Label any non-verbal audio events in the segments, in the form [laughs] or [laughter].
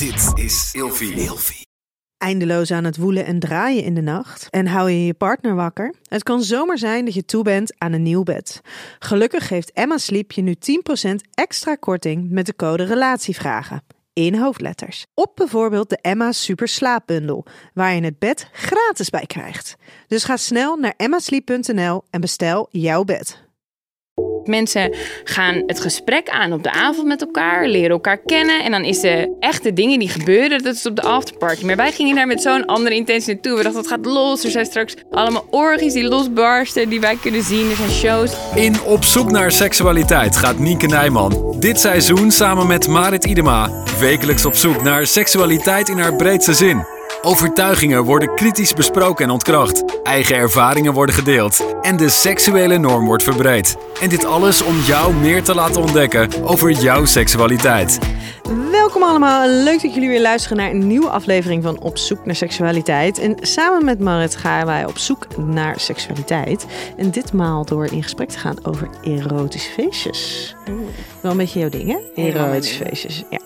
Dit is Ilfie. Eindeloos aan het woelen en draaien in de nacht en hou je je partner wakker? Het kan zomaar zijn dat je toe bent aan een nieuw bed. Gelukkig geeft Emma Sleep je nu 10% extra korting met de code RELATIEVRAGEN. In hoofdletters. Op bijvoorbeeld de Emma Super Slaapbundel, waar je het bed gratis bij krijgt. Dus ga snel naar emmasleep.nl en bestel jouw bed. Mensen gaan het gesprek aan op de avond met elkaar, leren elkaar kennen. En dan is de echte dingen die gebeuren, dat is op de afterparty. Maar wij gingen daar met zo'n andere intentie naartoe. We dachten, dat gaat los. Er zijn straks allemaal orgies die losbarsten, die wij kunnen zien. Er zijn shows. In Op zoek naar seksualiteit gaat Nienke Nijman dit seizoen samen met Marit Idema wekelijks op zoek naar seksualiteit in haar breedste zin. Overtuigingen worden kritisch besproken en ontkracht. Eigen ervaringen worden gedeeld. En de seksuele norm wordt verbreed. En dit alles om jou meer te laten ontdekken over jouw seksualiteit. Welkom allemaal. Leuk dat jullie weer luisteren naar een nieuwe aflevering van Op zoek naar seksualiteit. En samen met Marit gaan wij op zoek naar seksualiteit. En ditmaal door in gesprek te gaan over erotische feestjes. Wel een beetje jouw ding, hè? Erotische feestjes, ja.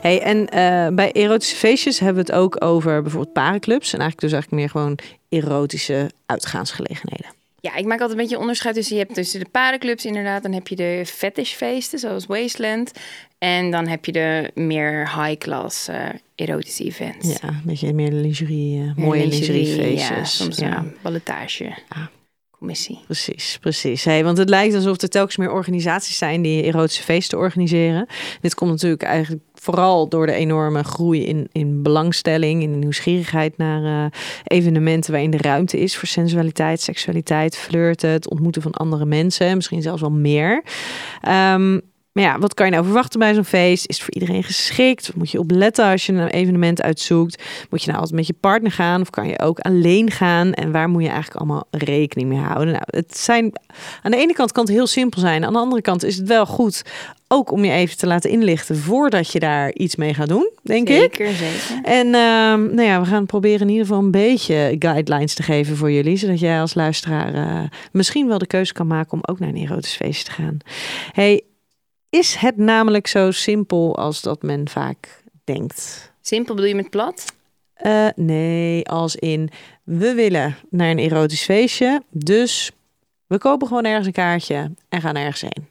Hey, en uh, bij erotische feestjes hebben we het ook over bijvoorbeeld parenclubs. En eigenlijk dus eigenlijk meer gewoon erotische uitgaansgelegenheden. Ja, ik maak altijd een beetje onderscheid tussen je hebt tussen de parenclubs inderdaad, dan heb je de fetishfeesten zoals Wasteland en dan heb je de meer high class uh, erotische events. Ja, een beetje meer lingerie, uh, mooie lingeriefeestjes. Ja, soms ja. een balletage. Ah. Commissie. Precies, precies. Hey, want het lijkt alsof er telkens meer organisaties zijn die erotische feesten organiseren. Dit komt natuurlijk eigenlijk vooral door de enorme groei in, in belangstelling, in nieuwsgierigheid naar uh, evenementen waarin de ruimte is voor sensualiteit, seksualiteit, flirten, het ontmoeten van andere mensen, misschien zelfs wel meer. Um, maar ja, wat kan je nou verwachten bij zo'n feest? Is het voor iedereen geschikt? Wat moet je opletten als je een evenement uitzoekt? Moet je nou altijd met je partner gaan of kan je ook alleen gaan? En waar moet je eigenlijk allemaal rekening mee houden? Nou, het zijn aan de ene kant kan het heel simpel zijn. Aan de andere kant is het wel goed ook om je even te laten inlichten voordat je daar iets mee gaat doen, denk ik. Zeker, zeker. En uh, nou ja, we gaan proberen in ieder geval een beetje guidelines te geven voor jullie, zodat jij als luisteraar uh, misschien wel de keuze kan maken om ook naar een erotisch feestje te gaan. Hey, is het namelijk zo simpel als dat men vaak denkt? Simpel bedoel je met plat? Uh, nee, als in we willen naar een erotisch feestje, dus we kopen gewoon ergens een kaartje en gaan ergens heen.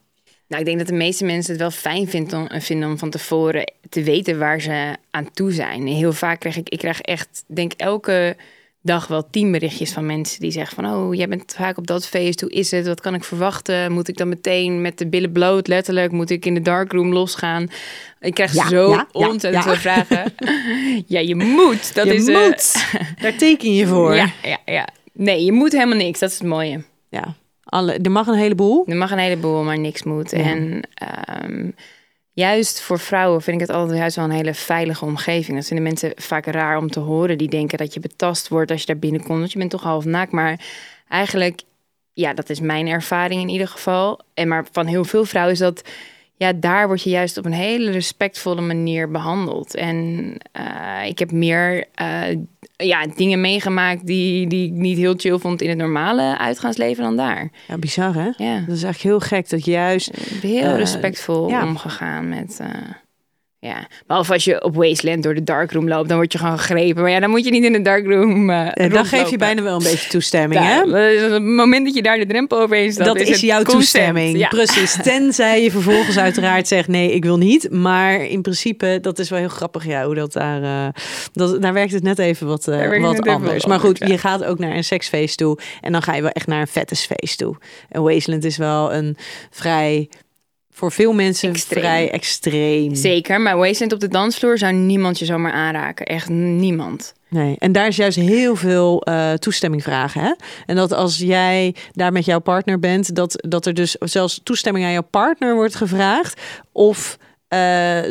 Nou, ik denk dat de meeste mensen het wel fijn vinden om, vinden om van tevoren te weten waar ze aan toe zijn. Heel vaak krijg ik, ik krijg echt, denk elke dag wel tien berichtjes van mensen die zeggen van... oh, jij bent vaak op dat feest, hoe is het? Wat kan ik verwachten? Moet ik dan meteen met de billen bloot, letterlijk? Moet ik in de darkroom losgaan? Ik krijg zo ja, ontzettend veel vragen. [laughs] ja, je moet. Dat je is, moet. Uh... [laughs] Daar teken je voor. Ja, ja, ja. Nee, je moet helemaal niks. Dat is het mooie. Ja, alle, er mag een heleboel. Er mag een heleboel, maar niks moet. En... Um, juist voor vrouwen vind ik het altijd juist wel een hele veilige omgeving. Dat vinden mensen vaak raar om te horen. Die denken dat je betast wordt als je daar binnenkomt. Want je bent toch half naakt. Maar eigenlijk, ja, dat is mijn ervaring in ieder geval. En maar van heel veel vrouwen is dat ja, daar word je juist op een hele respectvolle manier behandeld. En uh, ik heb meer uh, ja, dingen meegemaakt die, die ik niet heel chill vond in het normale uitgaansleven dan daar. Ja, bizar hè? Ja. Dat is eigenlijk heel gek dat juist... Heel uh, respectvol ja. omgegaan met... Ja, behalve als je op Wasteland door de darkroom loopt, dan word je gewoon gegrepen. Maar ja, dan moet je niet in de darkroom. Uh, dan geef je bijna wel een beetje toestemming, hè? Het moment dat je daar de drempel overheen staat, dat is, is jouw toestemming. Ja. Precies. [laughs] Tenzij je vervolgens uiteraard zegt: nee, ik wil niet. Maar in principe, dat is wel heel grappig, ja, hoe dat daar. Uh, dat, daar werkt het net even wat, uh, wat anders. Maar goed, je gaat ook naar een seksfeest toe en dan ga je wel echt naar een fettesfeest toe. En Wasteland is wel een vrij voor veel mensen extreem. vrij extreem. Zeker, maar Wasteland op de dansvloer zou niemand je zomaar aanraken. Echt niemand. Nee, en daar is juist heel veel uh, toestemming vragen. Hè? En dat als jij daar met jouw partner bent, dat, dat er dus zelfs toestemming aan jouw partner wordt gevraagd. Of uh,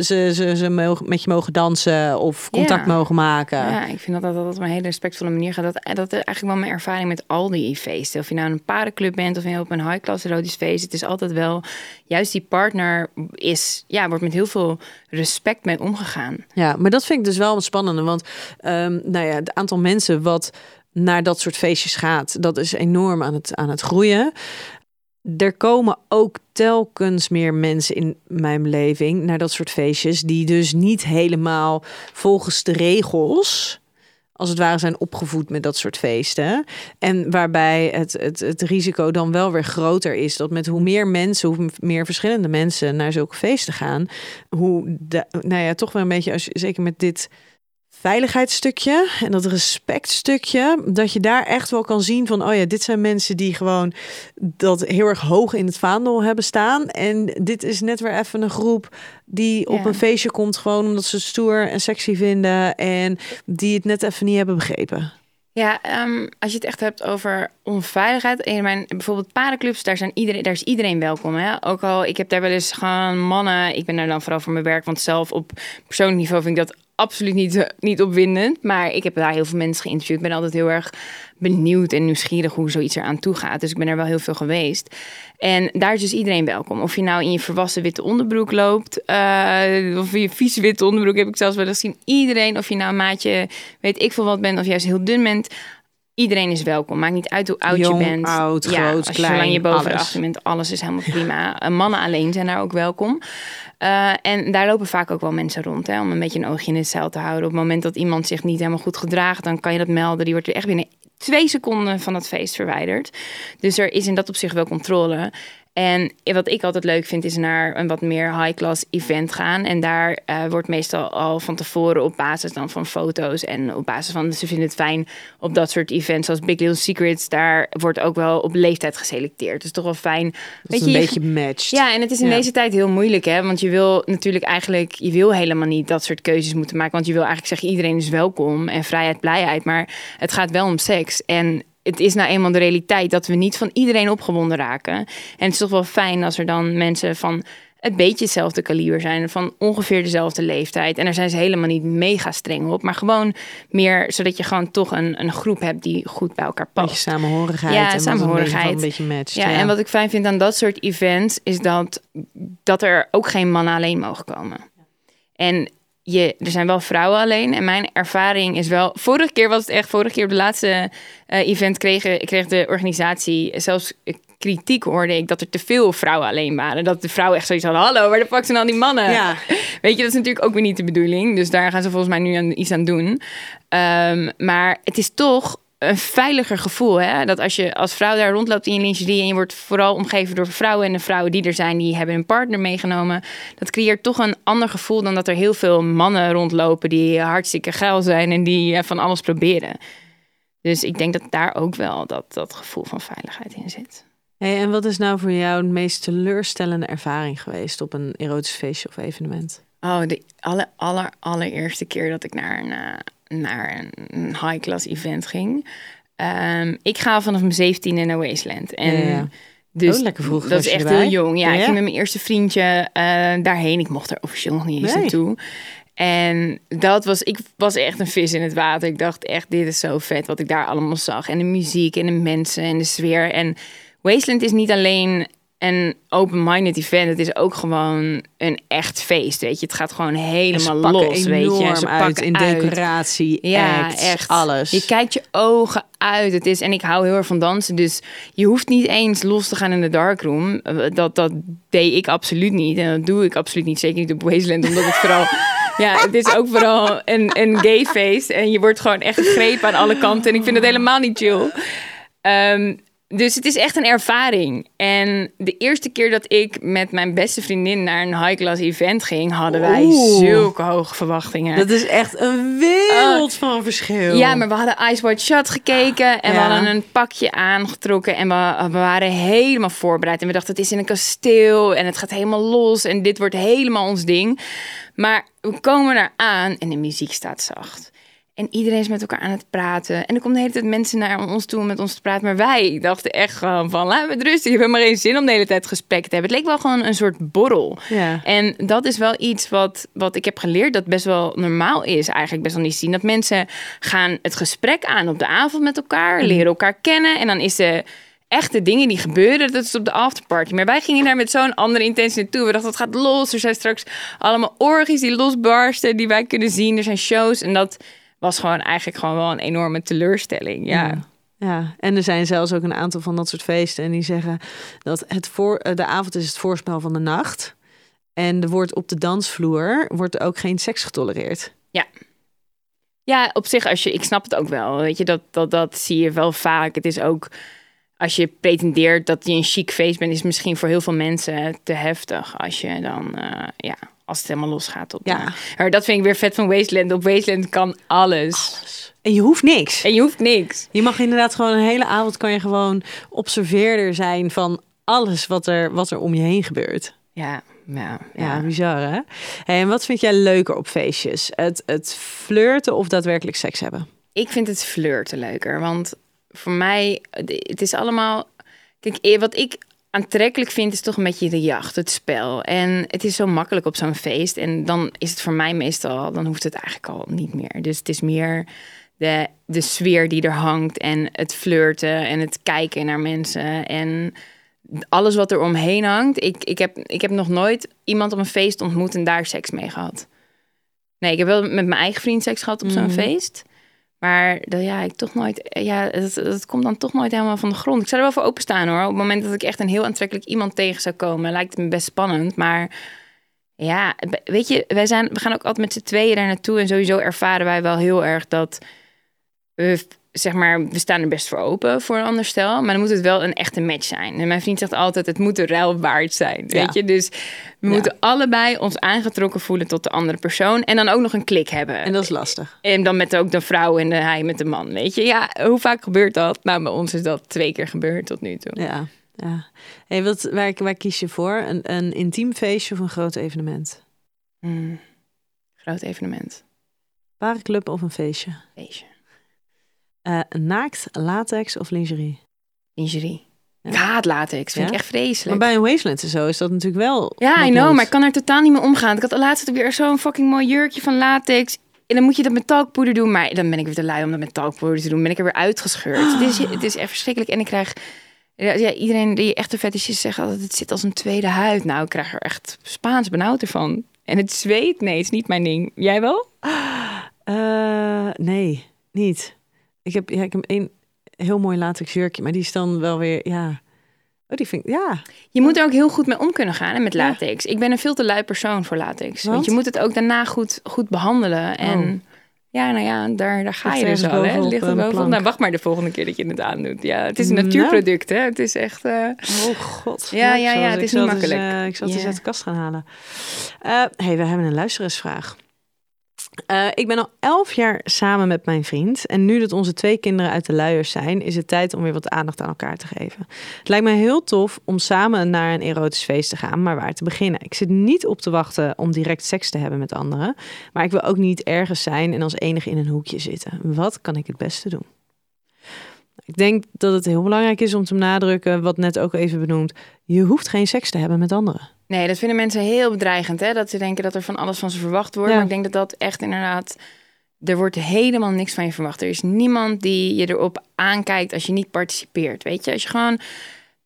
ze, ze, ze mogen, met je mogen dansen of contact mogen maken. Ja, ik vind dat dat, dat op een hele respectvolle manier gaat. Dat, dat is eigenlijk wel mijn ervaring met al die feesten. Of je nou een parenclub bent of je op een high-class erotisch feest. Het is altijd wel, juist die partner is, ja, wordt met heel veel respect mee omgegaan. Ja, maar dat vind ik dus wel een spannende. Want um, nou ja, het aantal mensen wat naar dat soort feestjes gaat, dat is enorm aan het, aan het groeien er komen ook telkens meer mensen in mijn beleving naar dat soort feestjes die dus niet helemaal volgens de regels als het ware zijn opgevoed met dat soort feesten. En waarbij het, het, het risico dan wel weer groter is dat met hoe meer mensen, hoe meer verschillende mensen naar zulke feesten gaan, hoe de, nou ja, toch wel een beetje, als, zeker met dit veiligheidsstukje en dat respectstukje, dat je daar echt wel kan zien van, oh ja, dit zijn mensen die gewoon dat heel erg hoog in het vaandel hebben staan. En dit is net weer even een groep die op een feestje komt gewoon omdat ze stoer en sexy vinden en die het net even niet hebben begrepen. Ja, ehm, als je het echt hebt over onveiligheid. In mijn bijvoorbeeld parenclubs, daar, zijn iedereen, daar is iedereen welkom. Hè? Ook al, ik heb daar wel eens gewoon mannen. Ik ben daar dan vooral voor mijn werk. Want zelf op persoonlijk niveau vind ik dat absoluut niet, eh, niet opwindend. Maar ik heb daar heel veel mensen geïnterviewd. Ik ben altijd heel erg benieuwd en nieuwsgierig hoe zoiets eraan toe gaat. Dus ik ben er wel heel veel geweest. En daar is dus iedereen welkom. Of je nou in je verwassen witte onderbroek loopt, uh, of in je vieze witte onderbroek heb ik zelfs wel eens gezien. Iedereen, of je nou een maatje, weet ik veel wat bent, of juist heel dun bent. Iedereen is welkom. Maakt niet uit hoe oud Jong, je bent. oud, ja, groot, als je, klein, zolang je boven de alles. 18 bent, alles is helemaal prima. Eh, Mannen alleen zijn daar ook welkom. Uh, en daar lopen vaak ook wel mensen rond, hè, om een beetje een oogje in het zeil te houden. Op het moment dat iemand zich niet helemaal goed gedraagt, dan kan je dat melden. Die wordt er echt binnen twee seconden van het feest verwijderd. Dus er is in dat opzicht wel controle. En wat ik altijd leuk vind, is naar een wat meer high-class event gaan. En daar uh, wordt meestal al van tevoren op basis dan van foto's en op basis van ze vinden het fijn op dat soort events zoals Big Little Secrets. Daar wordt ook wel op leeftijd geselecteerd. Dus toch wel fijn. Dat Weet is een je, beetje matched. ja, en het is in Ja. deze tijd heel moeilijk, hè? Want je wil natuurlijk eigenlijk, je wil helemaal niet dat soort keuzes moeten maken. Want je wil eigenlijk zeggen, iedereen is welkom en vrijheid, blijheid. Maar het gaat wel om seks. En het is nou eenmaal de realiteit dat we niet van iedereen opgewonden raken. En het is toch wel fijn als er dan mensen van het beetje hetzelfde kaliber zijn, van ongeveer dezelfde leeftijd. En daar zijn ze helemaal niet mega streng op, maar gewoon meer zodat je gewoon toch een, een groep hebt die goed bij elkaar Beetje past. samenhorigheid. Ja, en een samenhorigheid. beetje- Een beetje matched. Ja, en wat ik fijn vind aan dat soort events is dat, dat er ook geen mannen alleen mogen komen. En je, er zijn wel vrouwen alleen. En mijn ervaring is wel. Vorige keer was het echt. Vorige keer op de laatste eh, event kreeg, kreeg de organisatie zelfs kritiek hoorde ik dat er te veel vrouwen alleen waren. Dat de vrouwen echt zoiets hadden: hallo, waar de fuck zijn al die mannen? Ja. [laughs] Weet je, dat is natuurlijk ook weer niet de bedoeling. Dus daar gaan ze volgens mij nu aan, iets aan doen. Ehm, maar het is toch een veiliger gevoel. Hè? Dat als je als vrouw daar rondloopt in je lingerie en je wordt vooral omgeven door vrouwen en de vrouwen die er zijn, die hebben een partner meegenomen. Dat creëert toch een ander gevoel dan dat er heel veel mannen rondlopen die hartstikke geil zijn en die eh, van alles proberen. Dus ik denk dat daar ook wel dat, dat gevoel van veiligheid in zit. Hey, en wat is nou voor jou de meest teleurstellende ervaring geweest op een erotisch feestje of evenement? Oh, de aller, aller, allereerste keer dat ik naar een, eh, naar een high-class event ging. Ehm, ik ga vanaf mijn 17 naar Wasteland. En Ja. Dus Oh, lekker vroeg dat is echt erbij. heel jong. Ja, Ja. ik ging met mijn eerste vriendje eh, daarheen. Ik mocht er officieel nog niet eens Nee. naartoe. En dat was, ik was echt een vis in het water. Ik dacht echt, dit is zo vet wat ik daar allemaal zag. En de muziek en de mensen en de sfeer. En Wasteland is niet alleen een open-minded event. Het is ook gewoon een echt feest, weet je. Het gaat gewoon En helemaal los, weet je. Ze uit pakken in uit. decoratie, Ja, acts, echt. alles. Je kijkt je ogen uit. Het is, en ik hou heel erg van dansen. Dus je hoeft niet eens los te gaan in de darkroom. Eh, Dat, dat deed ik absoluut niet. En dat doe ik absoluut niet. Zeker niet op Wasteland. Omdat het vooral... [laughs] Ja, het is ook vooral een, een gay feest. En je wordt gewoon echt gegrepen aan alle kanten. En ik vind het helemaal niet chill. Ehm, dus het is echt een ervaring. En de eerste keer dat ik met mijn beste vriendin naar een high-class event ging, hadden wij Oeh. zulke hoge verwachtingen. Dat is echt een wereld van verschil. Ja, maar we hadden Ice White Shot gekeken en we hadden een pakje aangetrokken en we, we waren helemaal voorbereid. En we dachten, het is in een kasteel en het gaat helemaal los en dit wordt helemaal ons ding. Maar we komen daar aan en de muziek staat zacht. En iedereen is met elkaar aan het praten. En er komen de hele tijd mensen naar ons toe om met ons te praten. Maar wij dachten echt gewoon van, we het rustig. Je hebt maar geen zin om de hele tijd gesprek te hebben. Het leek wel gewoon een soort borrel. Ja. En dat is wel iets wat, wat ik heb geleerd dat best wel normaal is. Eigenlijk best wel niet zien. Dat mensen gaan het gesprek aan op de avond met elkaar. Leren elkaar kennen. En dan is de echte dingen die gebeuren, dat is op de afterparty. Maar wij gingen daar met zo'n andere intentie naartoe. We dachten, het gaat los. Er zijn straks allemaal orgies die losbarsten, die wij kunnen zien. Er zijn shows. En dat was gewoon eigenlijk gewoon wel een enorme teleurstelling. Ja. Ja, en er zijn zelfs ook een aantal van dat soort feesten. En die zeggen dat het voor, eh, de avond is het voorspel van de nacht. En er wordt op de dansvloer wordt ook geen seks getolereerd. Ja, op zich, als je, ik snap het ook wel. Weet je, dat, dat, dat zie je wel vaak. Het is ook, als je pretendeert dat je een chic feest bent, is misschien voor heel veel mensen te heftig. Als je dan, eh, ja, als het helemaal losgaat op. Ja. maar dat vind ik weer vet van Wasteland. Op Wasteland kan alles. En je hoeft niks. En je hoeft niks. Je mag inderdaad gewoon een hele avond kan je gewoon observeerder zijn van alles wat er, wat er om je heen gebeurt. Ja, ja, Ja, ja. bizar hè? Hey, en wat vind jij leuker op feestjes? Het, het flirten of daadwerkelijk seks hebben? Ik vind het flirten leuker. Want voor mij, het is allemaal... Kijk, eh, wat ik aantrekkelijk vind, is toch een beetje de jacht, het spel. En het is zo makkelijk op zo'n feest. En dan is het voor mij meestal, dan hoeft het eigenlijk al niet meer. Dus het is meer de, de sfeer die er hangt en het flirten en het kijken naar mensen en alles wat er omheen hangt. Ik, ik, heb, ik heb nog nooit iemand op een feest ontmoet en daar seks mee gehad. Nee, ik heb wel met mijn eigen vriend seks gehad op zo'n Mhm. feest. Maar dat, ja, ik toch nooit, ja, het, komt dan toch nooit helemaal van de grond. Ik zou er wel voor openstaan hoor. Op het moment dat ik echt een heel aantrekkelijk iemand tegen zou komen, lijkt het me best spannend. Maar ja, weet je, wij zijn, we gaan ook altijd met z'n tweeën daar naartoe. En sowieso ervaren wij wel heel erg dat we, zeg maar, we staan er best voor open voor een ander stel. Maar dan moet het wel een echte match zijn. En mijn vriend zegt altijd, het moet de ruil waard zijn. Ja. Weet je, dus we Ja. moeten allebei ons aangetrokken voelen tot de andere persoon. En dan ook nog een klik hebben. En dat is lastig. En dan met ook de vrouw en de hij met de man, weet je. Ja, hoe vaak gebeurt dat? Nou, bij ons is dat twee keer gebeurd tot nu toe. Ja, ja. Hey, wat, waar, waar kies je voor? Een, een intiem feestje of een groot evenement? Hmm. Groot evenement. Parenclub of een feestje? Feestje. Eh, naakt, latex of lingerie? Lingerie. Ja. Latex. Vind Ja? ik echt Maar vreselijk. bij een wasteland en zo is dat natuurlijk wel... Ja, I know, maar ik kan er totaal niet mee omgaan. Ik had laatst weer zo'n fucking mooi jurkje van latex. En dan moet je dat met talkpoeder doen. Maar dan ben ik weer te lui om dat met talkpoeder te doen. Ben ik er weer uitgescheurd. Het, is, het is echt verschrikkelijk. En ik krijg... Ja, iedereen die echte fetishist zegt altijd... het zit als een tweede huid. Nou, ik krijg er echt Spaans benauwd ervan. En het zweet, nee, het is niet mijn ding. Jij wel? Eh, nee, niet. Ik heb, ja, ik heb een heel mooi latex jurkje, maar die is dan wel weer, ja... Oh, die vind ik, ja. Je moet er ook heel goed mee om kunnen gaan hè, met latex. Ik ben een veel te lui persoon voor latex. Want? Je moet het ook daarna goed, goed behandelen. En Oh. ja, nou ja, daar, daar ga je dus al. Hè? Ligt er een bovenop. Nou, wacht maar de volgende keer dat je het aandoet. Ja, het is een Nou. natuurproduct, hè? Het is echt. eh, Oh god. Ja, Nou, ja, ik zal- ja, het ik is niet eens, makkelijk. eh, ik zal het eens Ja. uit de kast gaan halen. Eh hey, we hebben een luisteraarsvraag. Eh, ik ben al elf jaar samen met mijn vriend. En nu dat onze twee kinderen uit de luiers zijn, is het tijd om weer wat aandacht aan elkaar te geven. Het lijkt me heel tof om samen naar een erotisch feest te gaan, maar waar te beginnen. Ik zit niet op te wachten om direct seks te hebben met anderen. Maar ik wil ook niet ergens zijn en als enige in een hoekje zitten. Wat kan ik het beste doen? Ik denk dat het heel belangrijk is om te benadrukken, wat net ook even benoemd. Je hoeft geen seks te hebben met anderen. Nee, dat vinden mensen heel bedreigend, hè? Dat ze denken dat er van alles van ze verwacht wordt. Ja. Maar ik denk dat dat echt inderdaad. Er wordt helemaal niks van je verwacht. Er is niemand die je erop aankijkt als je niet participeert. Weet je, als je gewoon.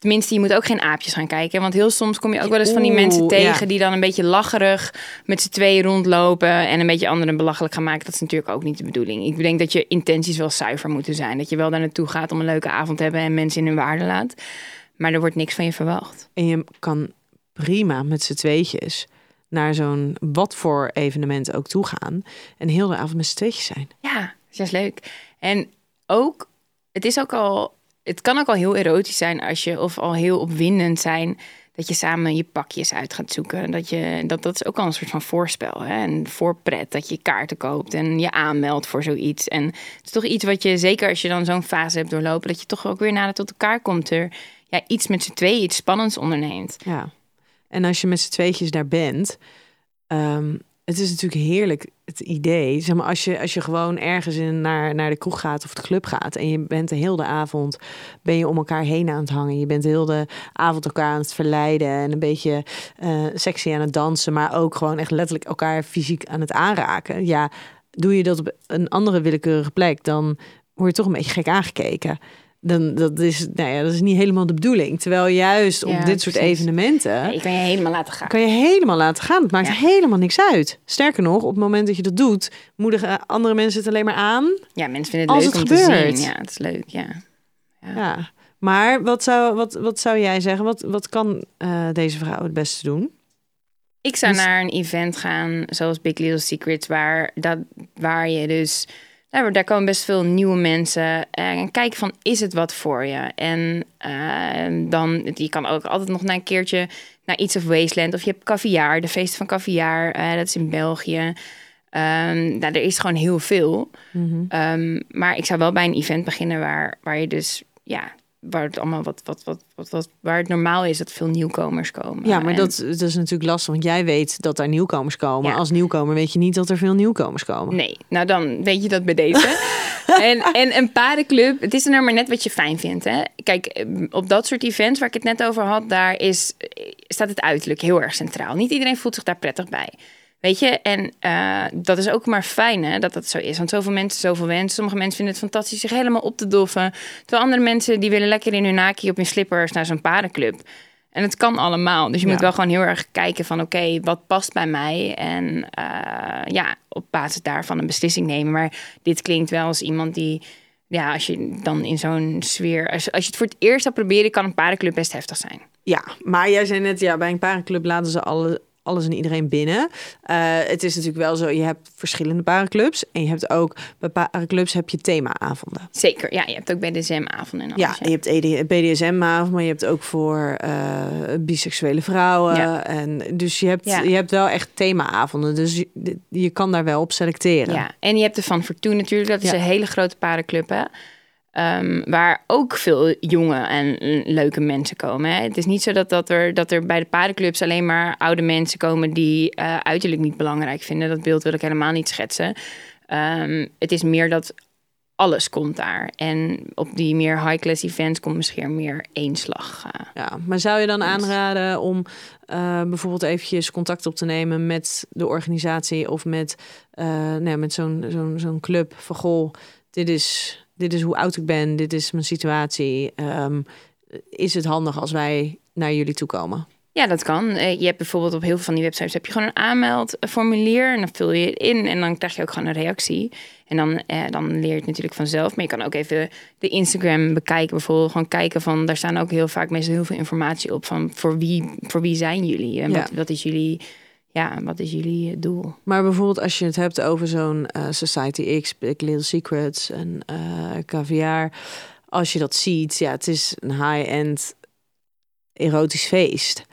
Tenminste, je moet ook geen aapjes gaan kijken. Want heel soms kom je ook wel eens van die Oeh, mensen tegen ja. die dan een beetje lacherig met z'n tweeën rondlopen en een beetje anderen belachelijk gaan maken. Dat is natuurlijk ook niet de bedoeling. Ik denk dat je intenties wel zuiver moeten zijn. Dat je wel daar naartoe gaat om een leuke avond te hebben en mensen in hun waarde laat. Maar er wordt niks van je verwacht. En je kan prima met z'n tweetjes naar zo'n wat voor evenement ook toe gaan. En heel de avond met z'n tweetjes zijn. Ja, dat is leuk. En ook, het is ook al, het kan ook al heel erotisch zijn als je, of al heel opwindend zijn, dat je samen je pakjes uit gaat zoeken. Dat, je, dat, dat is ook al een soort van voorspel. Hè? En voorpret, dat je kaarten koopt en je aanmeldt voor zoiets. En het is toch iets wat je, zeker als je dan zo'n fase hebt doorlopen, dat je toch ook weer nader tot elkaar komt. Er ja, iets met z'n tweeën, iets spannends onderneemt. Ja. En als je met z'n tweetjes daar bent, ehm, het is natuurlijk heerlijk het idee. Zeg maar, als je, als je gewoon ergens in, naar, naar de kroeg gaat of de club gaat en je bent de hele avond ben je om elkaar heen aan het hangen. Je bent de hele avond elkaar aan het verleiden en een beetje eh, sexy aan het dansen, maar ook gewoon echt letterlijk elkaar fysiek aan het aanraken. Ja, doe je dat op een andere willekeurige plek, dan word je toch een beetje gek aangekeken. Dan, dat, is, nou ja, dat is niet helemaal de bedoeling. Terwijl juist op Ja, dit soort evenementen Ja, je kan je helemaal laten gaan. kan je helemaal laten gaan. Het maakt Ja. helemaal niks uit. Sterker nog, op het moment dat je dat doet, moedigen andere mensen het alleen maar aan. Ja, mensen vinden het Als leuk het om gebeurt. te zien. Ja, het is leuk, ja. Ja. Ja. Maar wat zou, wat, wat zou jij zeggen? Wat, wat kan eh, deze vrouw het beste doen? Ik zou Dus- naar een event gaan, zoals Big Little Secrets, waar, dat, waar je dus... Daar, daar komen best veel nieuwe mensen. En kijk van, is het wat voor je? En eh, dan, je kan ook altijd nog naar een keertje naar iets of Wasteland. Of je hebt Caviar, de feest van Caviar. eh, dat is in België. Ehm, nou, er is gewoon heel veel. Mhm. Ehm, maar ik zou wel bij een event beginnen waar, waar je dus... Ja, waar het allemaal wat, wat, wat, wat, wat waar het normaal is dat veel nieuwkomers komen. Ja, maar En- dat, dat is natuurlijk lastig, want jij weet dat er nieuwkomers komen. Ja. Als nieuwkomer weet je niet dat er veel nieuwkomers komen. Nee, nou dan weet je dat bij deze. [laughs] en, en een paardenclub, het is er nou maar net wat je fijn vindt. Hè? Kijk, eh, op dat soort events waar ik het net over had, daar is, eh, staat het uiterlijk heel erg centraal. Niet iedereen voelt zich daar prettig bij. Weet je, en eh, dat is ook maar fijn hè, dat dat zo is. Want zoveel mensen, zoveel wensen. Sommige mensen vinden het fantastisch zich helemaal op te doffen. Terwijl andere mensen, die willen lekker in hun naki op hun slippers naar zo'n paardenclub. En het kan allemaal. Dus je Ja. moet wel gewoon heel erg kijken van... oké, wat past bij mij? En eh, ja, op basis daarvan een beslissing nemen. Maar dit klinkt wel als iemand die... Ja, als je dan in zo'n sfeer... Als, als je het voor het eerst zou proberen... kan een paardenclub best heftig zijn. Ja, maar jij zei net, ja, bij een parenclub laten ze alle, alles en iedereen binnen. Eh, het is natuurlijk wel zo, je hebt verschillende parenclubs. En je hebt ook, bij parenclubs heb je themaavonden. Zeker, ja. Je hebt ook BDSM-avonden en Ja, alles. je hebt ED BDSM-avond, maar je hebt ook voor eh, biseksuele vrouwen. Ja. En dus je hebt, Ja. je hebt wel echt themaavonden. Dus je, je kan daar wel op selecteren. Ja, en je hebt de Van Fortune natuurlijk. Dat is Ja. een hele grote paardenclub, hè. Ehm, waar ook veel jonge en leuke mensen komen. Hè. Het is niet zo dat, dat, er, dat er bij de paardenclubs alleen maar oude mensen komen die eh, uiterlijk niet belangrijk vinden. Dat beeld wil ik helemaal niet schetsen. Ehm, het is meer dat alles komt daar. En op die meer high-class events komt misschien meer één slag. eh. Ja, maar zou je dan aanraden om eh, bijvoorbeeld eventjes contact op te nemen met de organisatie of met, nee, met zo'n zo'n zo'n club van goh, dit is, dit is hoe oud ik ben, dit is mijn situatie. Ehm, is het handig als wij naar jullie toe komen? Ja, dat kan. Eh, Je hebt bijvoorbeeld op heel veel van die websites heb je gewoon een aanmeldformulier en dan vul je het in en dan krijg je ook gewoon een reactie. En dan, eh, dan leer je het natuurlijk vanzelf. Maar je kan ook even de Instagram bekijken, bijvoorbeeld gewoon kijken van, daar staan ook heel vaak meestal heel veel informatie op van voor wie, voor wie zijn jullie en Ja. wat, wat is jullie, ja, wat is jullie doel? Maar bijvoorbeeld als je het hebt over zo'n eh, Society X, Big Little Secrets en eh caviar. Als je dat ziet, ja, het is een high-end erotisch feest.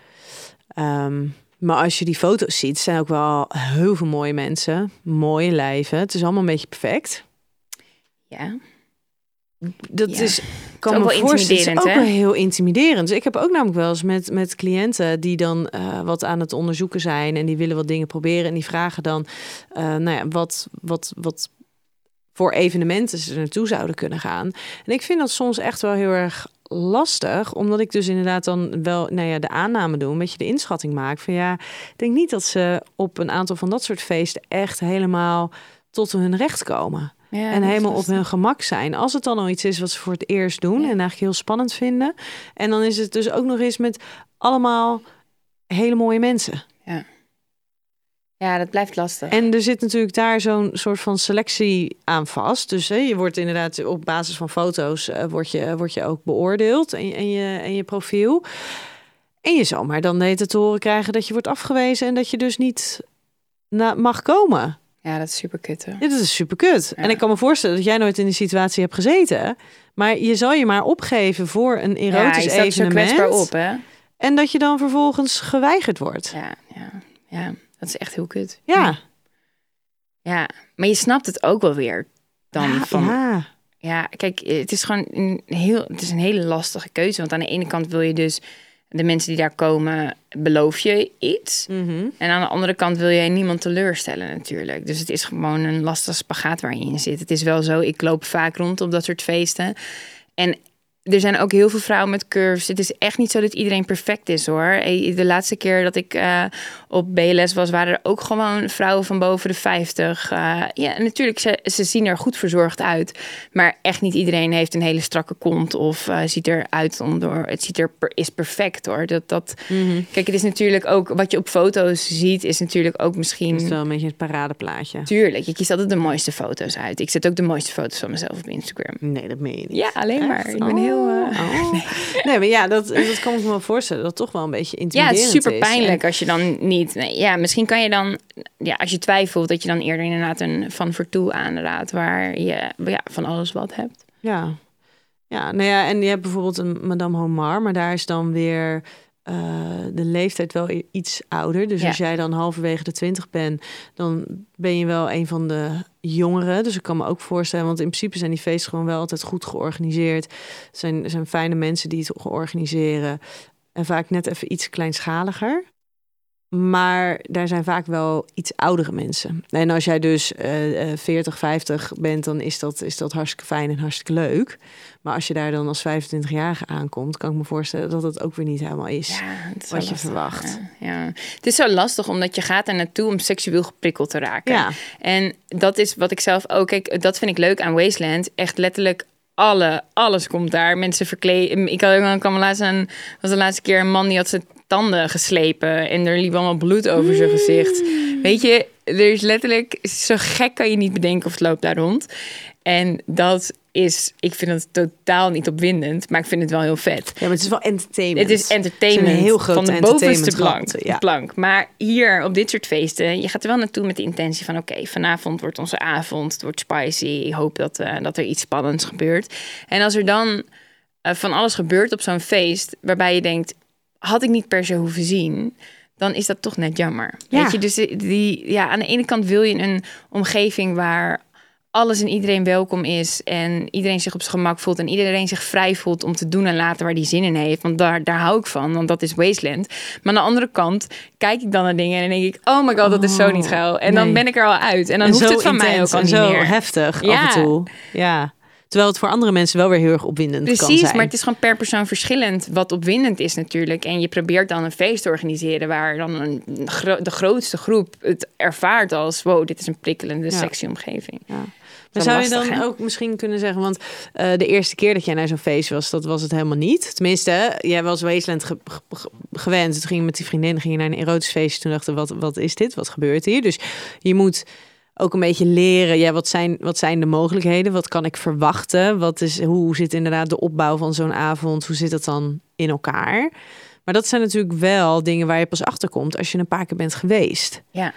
Ehm, maar als je die foto's ziet, zijn ook wel heel veel mooie mensen, mooie lijven. Het is allemaal een beetje perfect. Ja, Dat Ja. is, kan ook me wel voorstellen, het is ook hè? wel heel intimiderend. Dus ik heb ook namelijk wel eens met, met cliënten die dan eh, wat aan het onderzoeken zijn en die willen wat dingen proberen en die vragen dan, eh, nou ja, wat, wat, wat voor evenementen ze er naartoe zouden kunnen gaan. En ik vind dat soms echt wel heel erg lastig, omdat ik dus inderdaad dan wel, nou ja, de aanname doe, een beetje de inschatting maak van ja, ik denk niet dat ze op een aantal van dat soort feesten echt helemaal tot hun recht komen ja en helemaal op hun gemak zijn. Als het dan al iets is wat ze voor het eerst doen Ja. en eigenlijk heel spannend vinden. En dan is het dus ook nog eens met allemaal hele mooie mensen. Ja, dat blijft lastig. En er zit natuurlijk daar zo'n soort van selectie aan vast. Dus hè, je wordt inderdaad op basis van foto's uh, word je, word je ook beoordeeld en, en, je, en je profiel. En je zal maar dan de te horen krijgen dat je wordt afgewezen en dat je dus niet na, mag komen. Ja, dat is super kut. Hè? Dit is super kut. Ja. En ik kan me voorstellen dat jij nooit in die situatie hebt gezeten. Maar je zal je maar opgeven voor een ja, erotisch zo evenement. op, hè? En dat je dan vervolgens geweigerd wordt. Ja, ja, ja, dat is echt heel kut. Ja. Ja, maar je snapt het ook wel weer dan ja, van... ja. Ja, kijk, het is gewoon een heel, het is een hele lastige keuze. Want aan de ene kant wil je dus de mensen die daar komen, beloof je iets. Mhm. En aan de andere kant wil je niemand teleurstellen natuurlijk. Dus het is gewoon een lastige spagaat waar je in zit. Het is wel zo, ik loop vaak rond op dat soort feesten. En er zijn ook heel veel vrouwen met curves. Het is echt niet zo dat iedereen perfect is hoor. Eh, De laatste keer dat ik uh, op BLS was, waren er ook gewoon vrouwen van boven de 50. Uh, ja, natuurlijk, ze, ze zien er goed verzorgd uit. Maar echt niet iedereen heeft een hele strakke kont of uh, ziet eruit onder. Het ziet er per, is perfect hoor. Dat, dat, Mhm. mm -hmm. Kijk, het is natuurlijk ook wat je op foto's ziet, is natuurlijk ook misschien. Dat is wel een beetje het paradeplaatje. Tuurlijk, je kiest altijd de mooiste foto's uit. Ik zet ook de mooiste foto's van mezelf op Instagram. Nee, dat meen je niet. Ja, alleen Echt? maar. Ik ben oh. heel eh, Oh. [laughs] Nee. maar ja, dat, dat kan ik me wel voorstellen. Dat het toch wel een beetje Ja, intimiderend het is super is. pijnlijk als je dan niet. Nee, ja, misschien kan je dan, ja, als je twijfelt, dat je dan eerder inderdaad een van voor toe aanraadt, waar je ja, van alles wat hebt. Ja. Ja, nou ja, en je hebt bijvoorbeeld een Madame Homar, maar daar is dan weer eh, de leeftijd wel iets ouder. Dus Ja. als jij dan halverwege de twintig bent, dan ben je wel een van de jongeren. Dus ik kan me ook voorstellen, want in principe zijn die feesten gewoon wel altijd goed georganiseerd. Zijn, er zijn fijne mensen die het organiseren. En vaak net even iets kleinschaliger. Maar daar zijn vaak wel iets oudere mensen. En als jij dus eh eh, 40, 50 bent, dan is dat, is dat hartstikke fijn en hartstikke leuk. Maar als je daar dan als 25-jarige aankomt, kan ik me voorstellen dat het ook weer niet helemaal is. Ja, het is Wat je lastig, verwacht. Ja, ja. Het is zo lastig omdat je gaat er naartoe om seksueel geprikkeld te raken. Ja. En dat is wat ik zelf ook. Kijk, dat vind ik leuk aan Wasteland. Echt letterlijk alle, alles komt daar. Mensen verkleden. Ik had ook kwam laatst een, was de laatste keer een man die had zijn tanden geslepen en er liep allemaal bloed over zijn gezicht. Weet je, er is letterlijk zo gek kan je niet bedenken of het loopt daar rond. En dat is, ik vind het totaal niet opwindend, maar ik vind het wel heel vet. Ja, maar het is wel entertainment. Het is entertainment Het is heel groot van de bovenste plank, ja. plank. Maar hier op dit soort feesten, je gaat er wel naartoe met de intentie van... oké, vanavond wordt onze avond, het wordt spicy. Ik hoop dat, eh, dat er iets spannends gebeurt. En als er dan eh, van alles gebeurt op zo'n feest... waarbij je denkt, had ik niet per se hoeven zien... dan is dat toch net jammer. Ja. Weet je, dus die, ja, aan de ene kant wil je een omgeving waar alles en iedereen welkom is en iedereen zich op zijn gemak voelt en iedereen zich vrij voelt om te doen en laten waar die zin in heeft. Want daar, daar hou ik van, want dat is Wasteland. Maar aan de andere kant kijk ik dan naar dingen en denk ik, oh my god, dat is zo niet geil. En dan ben ik er al uit en dan En hoeft het van mij ook al en niet zo meer. heftig Ja. af en toe. Ja. Terwijl het voor andere mensen wel weer heel erg opwindend kan Precies, zijn. maar het is gewoon per persoon verschillend wat opwindend is natuurlijk. En je probeert dan een feest te organiseren waar dan een de grootste groep het ervaart als wow, dit is een prikkelende, Ja. sexy omgeving. Ja. Maar zou je dan ook misschien kunnen zeggen, want eh, de eerste keer dat jij naar zo'n feest was, dat was het helemaal niet. Tenminste, jij was Wasteland ge- ge- ge- gewend. Toen ging je met die vriendin ging je naar een erotisch feest. Toen dachten wat, wat is dit? Wat gebeurt hier? Dus je moet ook een beetje leren, ja, wat zijn, wat zijn de mogelijkheden? Wat kan ik verwachten? Wat is, hoe zit inderdaad de opbouw van zo'n avond? Hoe zit dat dan in elkaar? Maar dat zijn natuurlijk wel dingen waar je pas achter komt als je een paar keer bent geweest. Ja.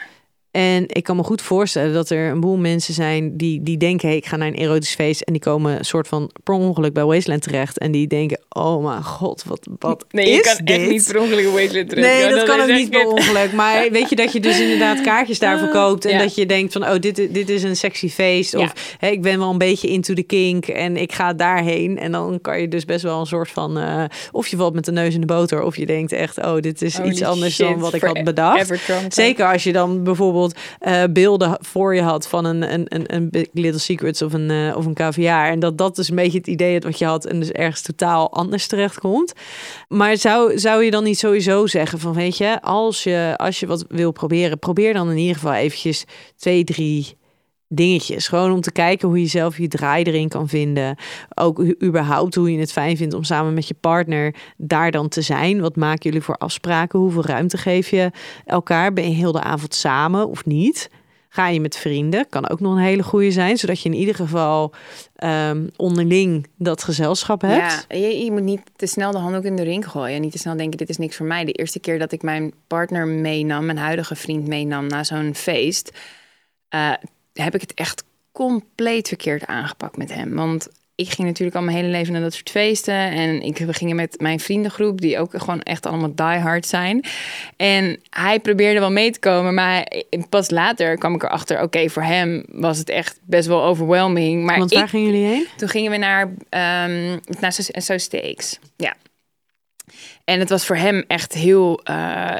En ik kan me goed voorstellen dat er een boel mensen zijn die, die denken: hey, ik ga naar een erotisch feest. En die komen een soort van per ongeluk bij Wasteland terecht. En die denken: oh mijn god, wat, wat [laughs] Nee, je is kan dit? echt niet per ongeluk een Wasteland terug. Nee, dat kan ook niet per ongeluk. Maar [laughs] weet je dat je dus inderdaad kaartjes daar verkoopt. En ja. dat je denkt van, oh, dit, dit is een sexy feest. Of hè, ik ben wel een beetje into the kink en ik ga daarheen. En dan kan je dus best wel een soort van... eh, of je valt met de neus in de boter. Of je denkt echt, oh, dit is Holy iets anders shit, dan wat ik had bedacht. Zeker als je dan bijvoorbeeld eh, beelden voor je had van een, een, een, een Little Secrets of een, eh, of een caviar. En dat dat dus een beetje het idee is wat je had en dus ergens totaal anders terechtkomt. Maar zou, zou je dan niet sowieso zeggen van weet je, als je, als je wat wil proberen, probeer dan in ieder geval eventjes twee, drie dingetjes. Gewoon om te kijken hoe je zelf je draai erin kan vinden. Ook überhaupt hoe je het fijn vindt om samen met je partner daar dan te zijn. Wat maken jullie voor afspraken? Hoeveel ruimte geef je elkaar? Ben je heel de avond samen of niet? Ga je met vrienden? Kan ook nog een hele goede zijn. Zodat je in ieder geval ehm, onderling dat gezelschap hebt. Ja, je, je moet niet te snel de handdoek in de ring gooien. En niet te snel denken, dit is niks voor mij. De eerste keer dat ik mijn partner meenam, mijn huidige vriend meenam naar zo'n feest, eh, heb ik het echt compleet verkeerd aangepakt met hem. Want ik ging natuurlijk al mijn hele leven naar dat soort feesten. En ik, we gingen met mijn vriendengroep, die ook gewoon echt allemaal diehard zijn. En hij probeerde wel mee te komen, maar pas later kwam ik erachter... oké, voor hem was het echt best wel overwhelming. Maar Want ik, waar gingen jullie heen? toen gingen we naar, ehm naar So, So Steaks. Ja. En het was voor hem echt heel... eh,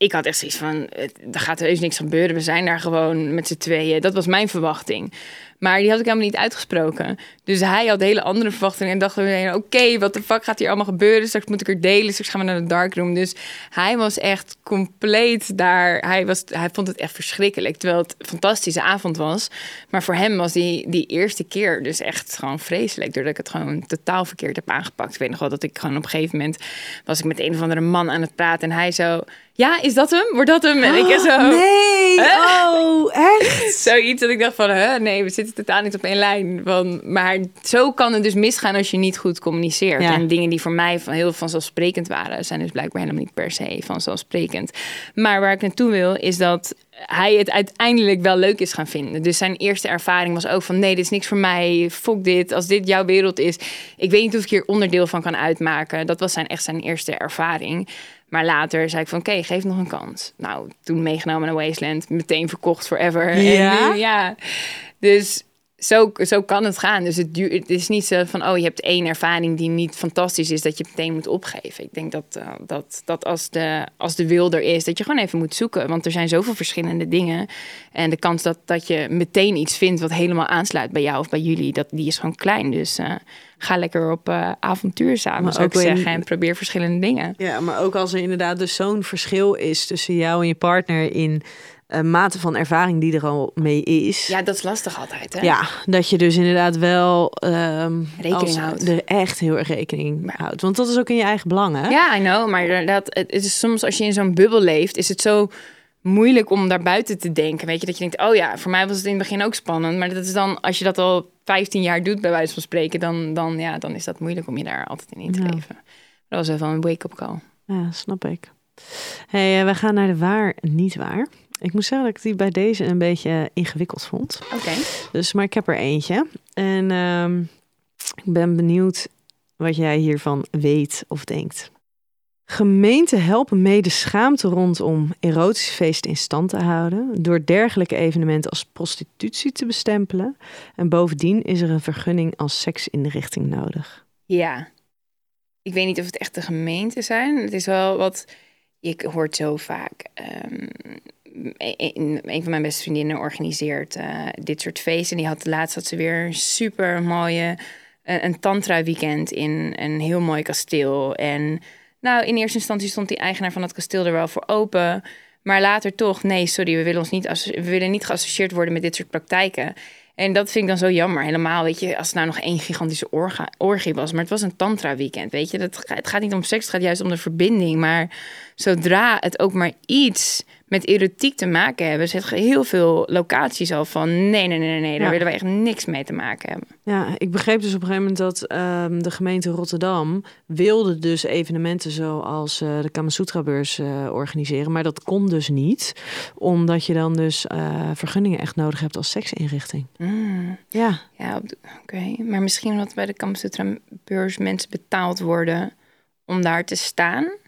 ik had echt zoiets van, er gaat heus niks gebeuren. We zijn daar gewoon met z'n tweeën. Dat was mijn verwachting. Maar die had ik helemaal niet uitgesproken. Dus hij had hele andere verwachtingen. En dachten we, oké, wat de fuck gaat hier allemaal gebeuren? Straks moet ik er delen. Straks gaan we naar de darkroom. Dus hij was echt compleet daar. Hij, was, hij vond het echt verschrikkelijk. Terwijl het een fantastische avond was. Maar voor hem was die, die eerste keer dus echt gewoon vreselijk. Doordat ik het gewoon totaal verkeerd heb aangepakt. Ik weet nog wel dat ik gewoon op een gegeven moment... was ik met een of andere man aan het praten. En hij zo... ja, is dat hem? Wordt dat hem? En ik zo... Nee, oh, echt? [laughs] Zoiets dat ik dacht van, hè, nee, we zitten totaal niet op één lijn. Van, maar zo kan het dus misgaan als je niet goed communiceert. Ja. En dingen die voor mij van heel vanzelfsprekend waren, zijn dus blijkbaar helemaal niet per se vanzelfsprekend. Maar waar ik naartoe wil, is dat hij het uiteindelijk wel leuk is gaan vinden. Dus zijn eerste ervaring was ook van, nee, dit is niks voor mij. Fok dit, als dit jouw wereld is. Ik weet niet of ik hier onderdeel van kan uitmaken. Dat was zijn, echt zijn eerste ervaring. Maar later zei ik van, oké, geef nog een kans. Nou, toen meegenomen naar Wasteland, meteen verkocht forever. Ja? En nu, ja. Dus zo, zo kan het gaan. Dus het, het is niet zo van, oh, je hebt één ervaring die niet fantastisch is, dat je meteen moet opgeven. Ik denk dat, eh, dat, dat als, de, als de wil er is, dat je gewoon even moet zoeken. Want er zijn zoveel verschillende dingen. En de kans dat, dat je meteen iets vindt wat helemaal aansluit bij jou of bij jullie, dat, die is gewoon klein. Dus eh, ga lekker op eh, avontuur samen, Maar zou ik zeggen. En probeer verschillende dingen. Ja, maar ook als er inderdaad dus zo'n verschil is tussen jou en je partner in eh, mate van ervaring die er al mee is. Ja, dat is lastig altijd, hè? Ja, dat je dus inderdaad wel ehm, Rekening houdt. er echt heel erg rekening Maar- houdt. Want dat is ook in je eigen belang, hè? Ja, I know. Maar dat, het is soms als je in zo'n bubbel leeft, is het zo moeilijk om daar buiten te denken. Weet je, dat je denkt, oh ja, voor mij was het in het begin ook spannend. Maar dat is dan, als je dat al 15 jaar doet, bij wijze van spreken, dan, dan, ja, dan is dat moeilijk om je daar altijd in in te Ja. leven. Dat was even een wake-up call. Ja, snap ik. Hey, eh, we gaan naar de waar, niet waar. Ik moet zeggen dat ik die bij deze een beetje ingewikkeld vond. Oké. Dus, maar ik heb er eentje. En ehm, ik ben benieuwd wat jij hiervan weet of denkt. Gemeenten helpen mee de schaamte rondom erotische feesten in stand te houden door dergelijke evenementen als prostitutie te bestempelen. En bovendien is er een vergunning als seksinrichting nodig. Ja. Ik weet niet of het echt de gemeente zijn. Het is wel wat... Je hoort zo vaak... ehm, een, van mijn beste vriendinnen organiseert eh, dit soort feesten. Die had laatst had ze weer een super mooie... Een, een tantra weekend in een heel mooi kasteel. En nou, in eerste instantie stond die eigenaar van het kasteel er wel voor open... Maar later toch, nee, sorry, we willen ons niet, we willen niet geassocieerd worden met dit soort praktijken. En dat vind ik dan zo jammer. Helemaal, weet je, als het nou nog één gigantische orgie was. Maar het was een tantra weekend, weet je. Dat, het gaat niet om seks, het gaat juist om de verbinding. Maar zodra het ook maar iets met erotiek te maken hebben... zeggen heel veel locaties al van... nee, nee, nee, nee, daar Ja. willen wij echt niks mee te maken hebben. Ja, ik begreep dus op een gegeven moment dat ehm, de gemeente Rotterdam wilde dus evenementen zoals eh, de Kamasutra-beurs eh, organiseren. Maar dat kon dus niet, omdat je dan dus eh, vergunningen echt nodig hebt als seksinrichting. Mm, Ja, ja, oké. Maar misschien omdat bij de Kamasutra-beurs mensen betaald worden... om daar te staan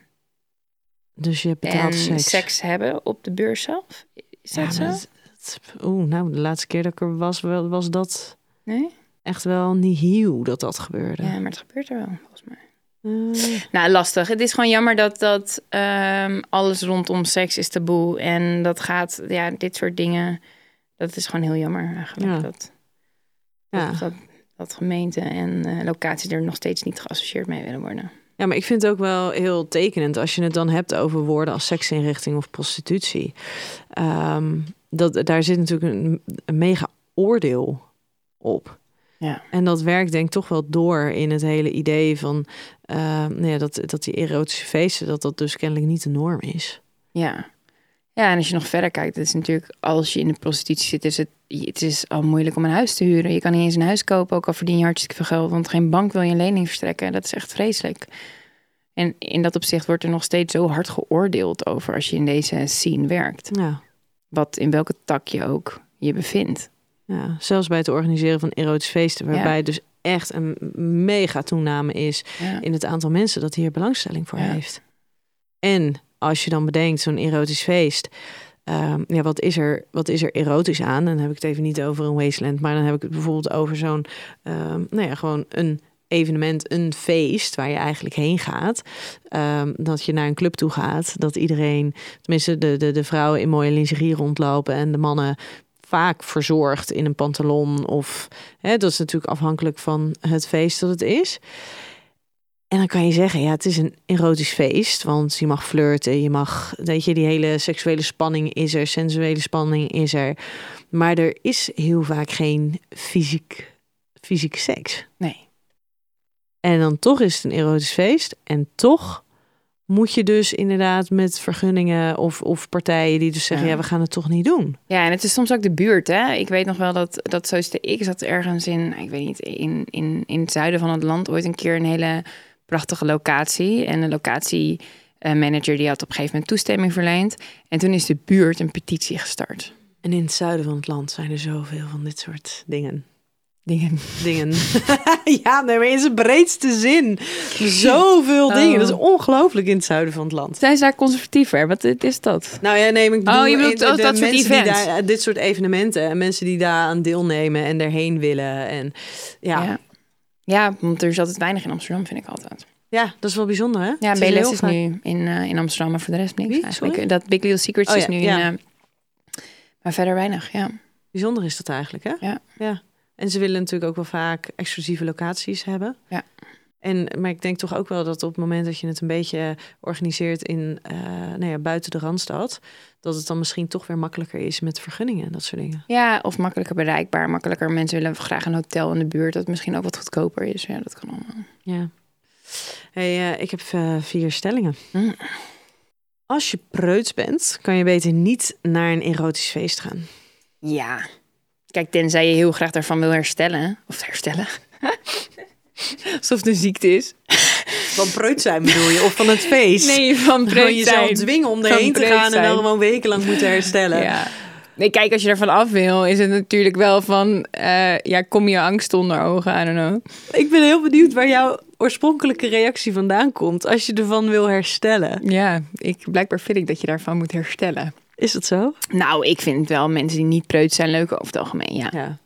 dus je betaalt en seks. seks. hebben op de beurs zelf. Is Ja, dat zo? dat- dat- Oeh, nou, de laatste keer dat ik er was, was dat Nee? echt wel niet nieuw dat dat gebeurde. Ja, maar het gebeurt er wel, volgens mij. Eh, Nou, lastig. Het is gewoon jammer dat, dat ehm, alles rondom seks is taboe. En dat gaat, ja, dit soort dingen, dat is gewoon heel jammer eigenlijk. Ja. Dat, ja. dat, dat, dat gemeenten en eh, locaties er nog steeds niet geassocieerd mee willen worden. Ja, maar ik vind het ook wel heel tekenend als je het dan hebt over woorden als seksinrichting of prostitutie. Ehm, dat, daar zit natuurlijk een, een mega oordeel op. Ja. En dat werkt denk ik toch wel door in het hele idee van ehm, nou ja, dat, dat die erotische feesten, dat dat dus kennelijk niet de norm is. Ja. Ja, en als je nog verder kijkt, het is natuurlijk, als je in de prostitutie zit, is het, het is al moeilijk om een huis te huren. Je kan niet eens een huis kopen, ook al verdien je hartstikke veel geld, want geen bank wil je een lening verstrekken. Dat is echt vreselijk. En in dat opzicht wordt er nog steeds zo hard geoordeeld over als je in deze scene werkt. Ja. Wat in welke tak je ook je bevindt. Ja, zelfs bij het organiseren van erotische feesten, waarbij dus echt een mega toename is Ja. in het aantal mensen dat hier belangstelling voor heeft. En als je dan bedenkt, zo'n erotisch feest. ehm, ja, wat is, er, wat is er erotisch aan? Dan heb ik het even niet over een wasteland, maar dan heb ik het bijvoorbeeld over zo'n, ehm, nou ja, gewoon een evenement, een feest waar je eigenlijk heen gaat. Ehm, dat je naar een club toe gaat, dat iedereen, tenminste de, de, de vrouwen in mooie lingerie rondlopen en de mannen vaak verzorgd in een pantalon of hè, dat is natuurlijk afhankelijk van het feest dat het is. En dan kan je zeggen, ja, het is een erotisch feest, want je mag flirten, je mag, weet je, die hele seksuele spanning is er, sensuele spanning is er, maar er is heel vaak geen fysiek, fysiek seks. Nee. En dan toch is het een erotisch feest en toch moet je dus inderdaad met vergunningen of, of partijen die dus zeggen, ja. Ja. we gaan het toch niet doen. Ja, en het is soms ook de buurt. Hè? Ik weet nog wel dat, dat zoals de ik zat ergens in, ik weet niet, in, in, in het zuiden van het land ooit een keer een hele prachtige locatie. En de locatiemanager die had op een gegeven moment toestemming verleend. En toen is de buurt een petitie gestart. En in het zuiden van het land zijn er zoveel van dit soort dingen. Dingen. Dingen. [laughs] ja, nee, maar in zijn breedste zin. Zoveel Oh. dingen. Dat is ongelooflijk in het zuiden van het land. Zijn ze daar conservatiever? Wat is dat? Nou ja, nee, maar ik bedoel, Oh, je bedoelt de, ook de dat soort events? daar, dit soort evenementen en mensen die daar aan deelnemen en erheen willen. En ja, ja. Ja. ja, want er is altijd weinig in Amsterdam, vind ik altijd. dat is wel bijzonder, hè? Ja, BLS is nu in, eh, in Amsterdam, maar voor de rest niks Wie? eigenlijk. Sorry? Dat Big Little Secrets Oh is ja, nu ja. in... eh, maar verder weinig, ja. Bijzonder is dat eigenlijk, hè? Ja. ja. En ze willen natuurlijk ook wel vaak exclusieve locaties hebben. Ja. En, maar ik denk toch ook wel dat op het moment dat je het een beetje organiseert in, eh, nou ja, buiten de Randstad, dat het dan misschien toch weer makkelijker is met vergunningen en dat soort dingen. Ja, of makkelijker bereikbaar. Makkelijker. Mensen willen graag een hotel in de buurt. Dat misschien ook wat goedkoper is. Ja, dat kan allemaal. Ja. Hey, eh, ik heb eh, vier stellingen. Mm. Als je preuts bent, kan je beter niet naar een erotisch feest gaan. Ja. Kijk, tenzij je heel graag daarvan wil herstellen. Of herstellen. [laughs] Alsof het een ziekte is. Van preut zijn bedoel je? Of van het feest? Nee, van preut jezelf zijn. dwingen om erheen te gaan en dan gewoon wekenlang moeten herstellen. Ja. Nee, kijk, als je ervan af wil, is het natuurlijk wel van... eh, ja, kom je angst onder ogen, I don't know. Ik ben heel benieuwd waar jouw oorspronkelijke reactie vandaan komt als je ervan wil herstellen. Ja, ik, blijkbaar vind ik dat je daarvan moet herstellen. Is dat zo? Nou, ik vind wel mensen die niet preut zijn leuker over het algemeen, ja. Ja.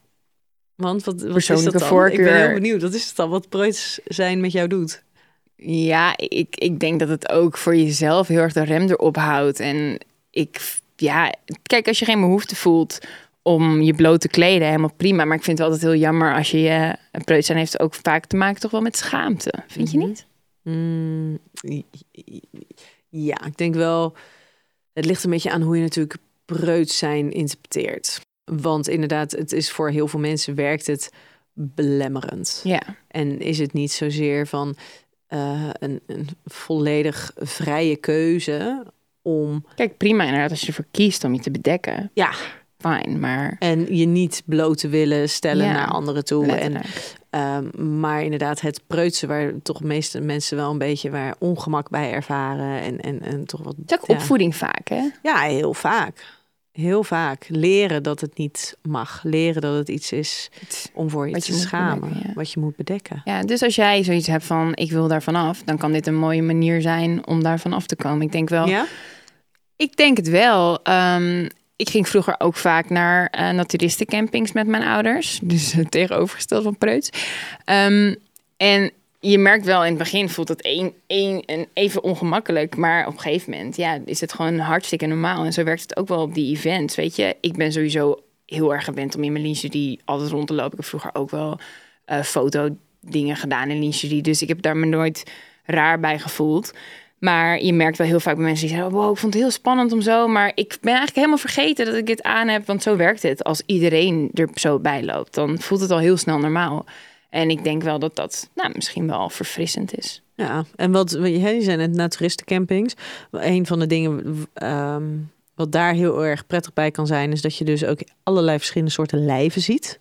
Want wat, wat Persoonlijke is dat dan? Ik ben voorkeur. heel benieuwd. Wat is het dan wat preuts zijn met jou doet? Ja, ik, ik denk dat het ook voor jezelf heel erg de rem erop houdt. En ik, ja, kijk, als je geen behoefte voelt om je bloot te kleden, helemaal prima. Maar ik vind het altijd heel jammer als je je een preut zijn heeft ook vaak te maken toch wel met schaamte. Vind je Mhm. niet? Mm, ja, ik denk wel. Het ligt een beetje aan hoe je natuurlijk preuts zijn interpreteert. Want inderdaad, het is voor heel veel mensen werkt het belemmerend. Ja. En is het niet zozeer van eh, een, een volledig vrije keuze om Kijk, prima inderdaad als je ervoor kiest om je te bedekken. Ja. Fijn, maar en je niet bloot te willen stellen Ja, naar anderen toe. En, ehm, maar inderdaad, het preutsen waar toch de meeste mensen wel een beetje waar ongemak bij ervaren. En, en, en toch wat. Het is ook ja. opvoeding vaak, hè? Ja, heel vaak. Heel vaak. Leren dat het niet mag. Leren dat het iets is om voor je Wat te je schamen. bedekken, ja. Wat je moet bedekken. Ja, dus als jij zoiets hebt van ik wil daarvan af, dan kan dit een mooie manier zijn om daarvan af te komen. Ik denk wel, Ja? ik denk het wel. Ehm, ik ging vroeger ook vaak naar eh naturistencampings met mijn ouders. Dus het tegenovergestelde van preuts. Ehm, en je merkt wel in het begin voelt het even ongemakkelijk. Maar op een gegeven moment ja, is het gewoon hartstikke normaal. En zo werkt het ook wel op die events. Weet je, ik ben sowieso heel erg gewend om in mijn lingerie altijd rond te lopen. Ik heb vroeger ook wel eh foto dingen gedaan in lingerie. Dus ik heb daar me nooit raar bij gevoeld. Maar je merkt wel heel vaak bij mensen die zeggen... wow, ik vond het heel spannend om zo... maar ik ben eigenlijk helemaal vergeten dat ik dit aan heb... want zo werkt het. Als iedereen er zo bij loopt, dan voelt het al heel snel normaal. En ik denk wel dat dat nou, misschien wel verfrissend is. Ja, en wat je zijn het naturistencampings. Een van de dingen ehm, wat daar heel erg prettig bij kan zijn, is dat je dus ook allerlei verschillende soorten lijven ziet.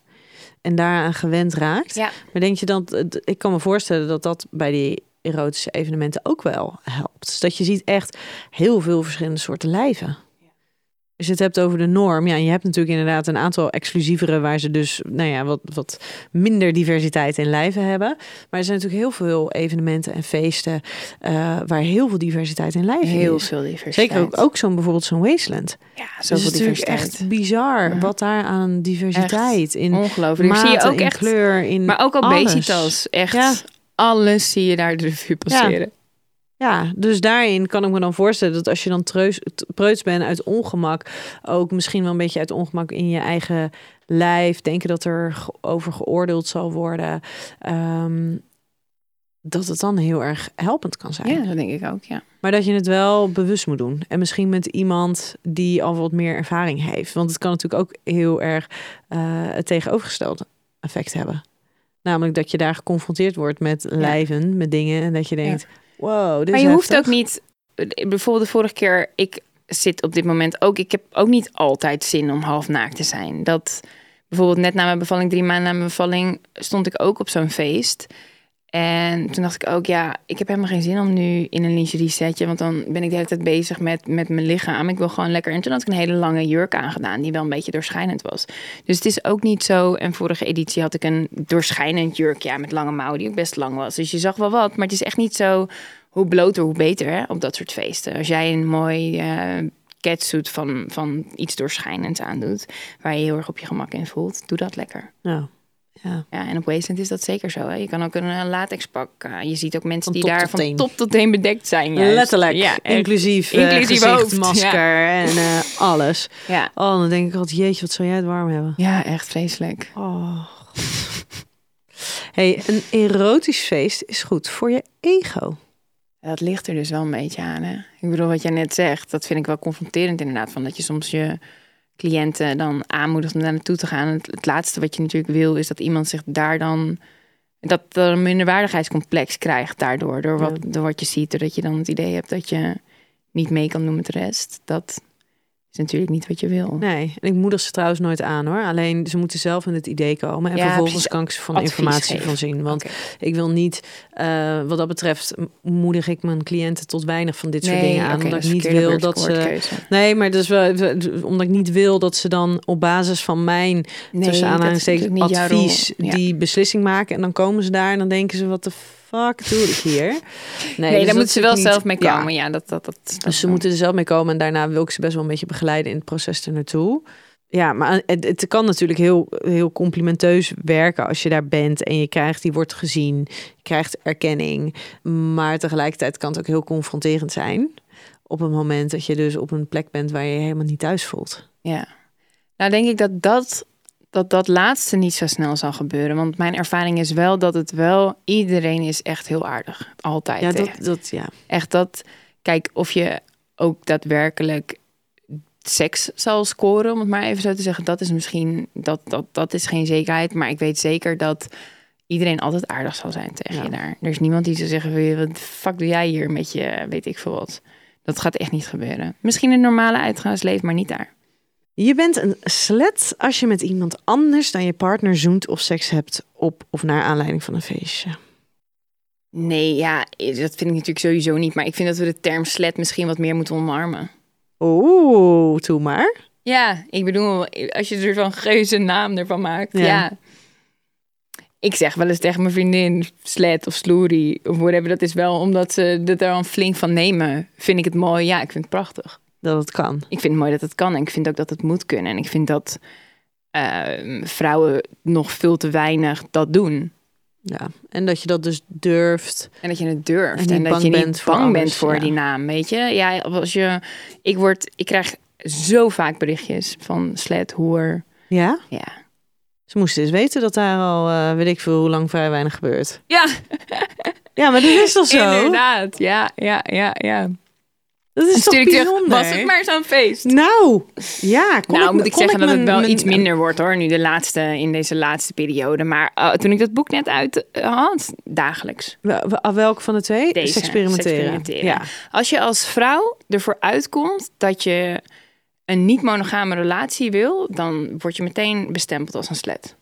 En daaraan gewend raakt. Ja. Maar denk je dan, ik kan me voorstellen dat dat bij die erotische evenementen ook wel helpt. Dus dat je ziet echt heel veel verschillende soorten lijven. Als je het hebt over de norm, ja, je hebt natuurlijk inderdaad een aantal exclusievere waar ze dus, nou ja, wat, wat minder diversiteit in lijven hebben. Maar er zijn natuurlijk heel veel evenementen en feesten eh, waar heel veel diversiteit in lijven Heel is. veel diversiteit. Zeker ook, ook zo'n bijvoorbeeld zo'n Wasteland. Ja, Dus zoveel het is diversiteit. echt bizar Ja. wat daar aan diversiteit in Ongelooflijk. Daar zie je ook echt... kleur, in Maar ook alles. obesitas. Echt Ja. alles zie je daar de revue passeren. Ja, dus daarin kan ik me dan voorstellen dat als je dan treus, preuts bent uit ongemak, ook misschien wel een beetje uit ongemak in je eigen lijf, denken dat er over geoordeeld zal worden, ehm, dat het dan heel erg helpend kan zijn. Ja, dat denk ik ook, ja. Maar dat je het wel bewust moet doen. En misschien met iemand die al wat meer ervaring heeft. Want het kan natuurlijk ook heel erg eh, het tegenovergestelde effect hebben. Namelijk dat je daar geconfronteerd wordt met lijven, met dingen. En dat je denkt, wow, dit Maar je hoeft heftig. ook niet bijvoorbeeld de vorige keer, ik zit op dit moment ook, ik heb ook niet altijd zin om half naakt te zijn. Dat bijvoorbeeld net na mijn bevalling, drie maanden na mijn bevalling, stond ik ook op zo'n feest. En toen dacht ik ook, ja, ik heb helemaal geen zin om nu in een lingerie setje, want dan ben ik de hele tijd bezig met, met mijn lichaam. Ik wil gewoon lekker. En toen had ik een hele lange jurk aangedaan, die wel een beetje doorschijnend was. Dus het is ook niet zo. En vorige editie had ik een doorschijnend jurk, ja, met lange mouwen, die ook best lang was. Dus je zag wel wat, maar het is echt niet zo hoe bloter, hoe beter hè, op dat soort feesten. Als jij een mooi uh, catsuit van, van iets doorschijnends aandoet, waar je heel erg op je gemak in voelt, doe dat lekker. Ja. Ja. ja, en op Wasteland is dat zeker zo. Hè? Je kan ook een, een latexpak. Uh, je ziet ook mensen Van die daar van teen. top tot teen bedekt zijn. Juist. Letterlijk. Ja, inclusief, eh, Inclusief gezicht, hoofd, masker en eh, alles. Ja. Oh, dan denk ik altijd, jeetje, wat zou jij het warm hebben. ja, echt vreselijk. Oh. hey, een erotisch feest is goed voor je ego. Dat ligt er dus wel een beetje aan. Hè? Ik bedoel, wat jij net zegt, dat vind ik wel confronterend inderdaad. Van dat je soms je cliënten dan aanmoedigt om daar naartoe te gaan. Het, het laatste wat je natuurlijk wil, is dat iemand zich daar dan... Dat er een minderwaardigheidscomplex krijgt daardoor. Door wat, door wat je ziet. Doordat je dan het idee hebt dat je niet mee kan doen met de rest. Dat is natuurlijk niet wat je wil. Nee, en ik moedig ze trouwens nooit aan hoor. Alleen ze moeten zelf in het idee komen. En Ja, vervolgens kan ik ze van informatie geven. van zien. Want ik wil niet, eh, wat dat betreft, moedig ik mijn cliënten tot weinig van dit soort dingen aan. omdat dat ik niet wil dat ze. Nee, maar dus wel, omdat ik niet wil dat ze dan op basis van mijn Nee, tussen aanhalingstekens advies Ja. die beslissing maken. En dan komen ze daar en dan denken ze, wat de fuck doe ik hier? [laughs] Nee, Nee, dus daar moeten ze wel niet- zelf mee komen. Ja, dat, dat, dat, dat Dus ze moeten er zelf mee komen en daarna wil ik ze best wel een beetje begeleiden in het proces er naartoe. Ja, maar het, het kan natuurlijk heel, heel complimenteus werken als je daar bent en je krijgt, die wordt gezien, je krijgt erkenning. Maar tegelijkertijd kan het ook heel confronterend zijn op een moment dat je dus op een plek bent waar je je helemaal niet thuis voelt. Ja. Nou, denk ik dat dat, dat dat laatste niet zo snel zal gebeuren. Want mijn ervaring is wel dat het wel... Iedereen is echt heel aardig. Altijd. Ja, dat, dat, ja. echt dat... Kijk, of je ook daadwerkelijk seks zal scoren, om het maar even zo te zeggen. Dat is misschien... Dat, dat, dat is geen zekerheid. Maar ik weet zeker dat iedereen altijd aardig zal zijn tegen Ja. je daar. Er is niemand die zou zeggen... "Wil je- Wat fuck doe jij hier met je... Weet ik veel wat. Dat gaat echt niet gebeuren. Misschien een normale uitgaansleven, maar niet daar. Je bent een slet als je met iemand anders dan je partner zoent of seks hebt op of naar aanleiding van een feestje. Nee, ja, dat vind ik natuurlijk sowieso niet. Maar ik vind dat we de term slet misschien wat meer moeten omarmen. Oeh, toe maar. Ja, ik bedoel, als je er zo'n geuze naam ervan maakt. Ja. Ja. Ik zeg wel eens tegen mijn vriendin slet of sloerie of whatever. Dat is wel omdat ze er dan flink van nemen. Vind ik het mooi? Ja, ik vind het prachtig. Dat het kan. Ik vind het mooi dat het kan en ik vind ook dat het moet kunnen. En ik vind dat ehm, vrouwen nog veel te weinig dat doen. Ja, en dat je dat dus durft. En dat je het durft. En dat je niet bent bang bent voor ja. die naam, weet je. Ja, als je... Ik word... Ik krijg zo vaak berichtjes van slet, hoer. Ja? Ja. Ze moesten eens weten dat daar al, eh, weet ik veel, hoe lang vrij weinig gebeurt. Ja, Ja, maar dat is toch [laughs] zo? inderdaad. Ja, ja, ja, ja. Dat is toch bijzonder? was het maar zo'n feest? Nou, ja. Kon nou, ik, moet ik zeggen dat het wel mijn- iets minder wordt hoor, nu de laatste, in deze laatste periode. Maar eh, toen ik dat boek net uit eh, had, dagelijks. Wel- wel- Welke van de twee? Deze, experimenteren. experimenteren. Ja. Als je als vrouw ervoor uitkomt dat je een niet-monogame relatie wil, dan word je meteen bestempeld als een slet.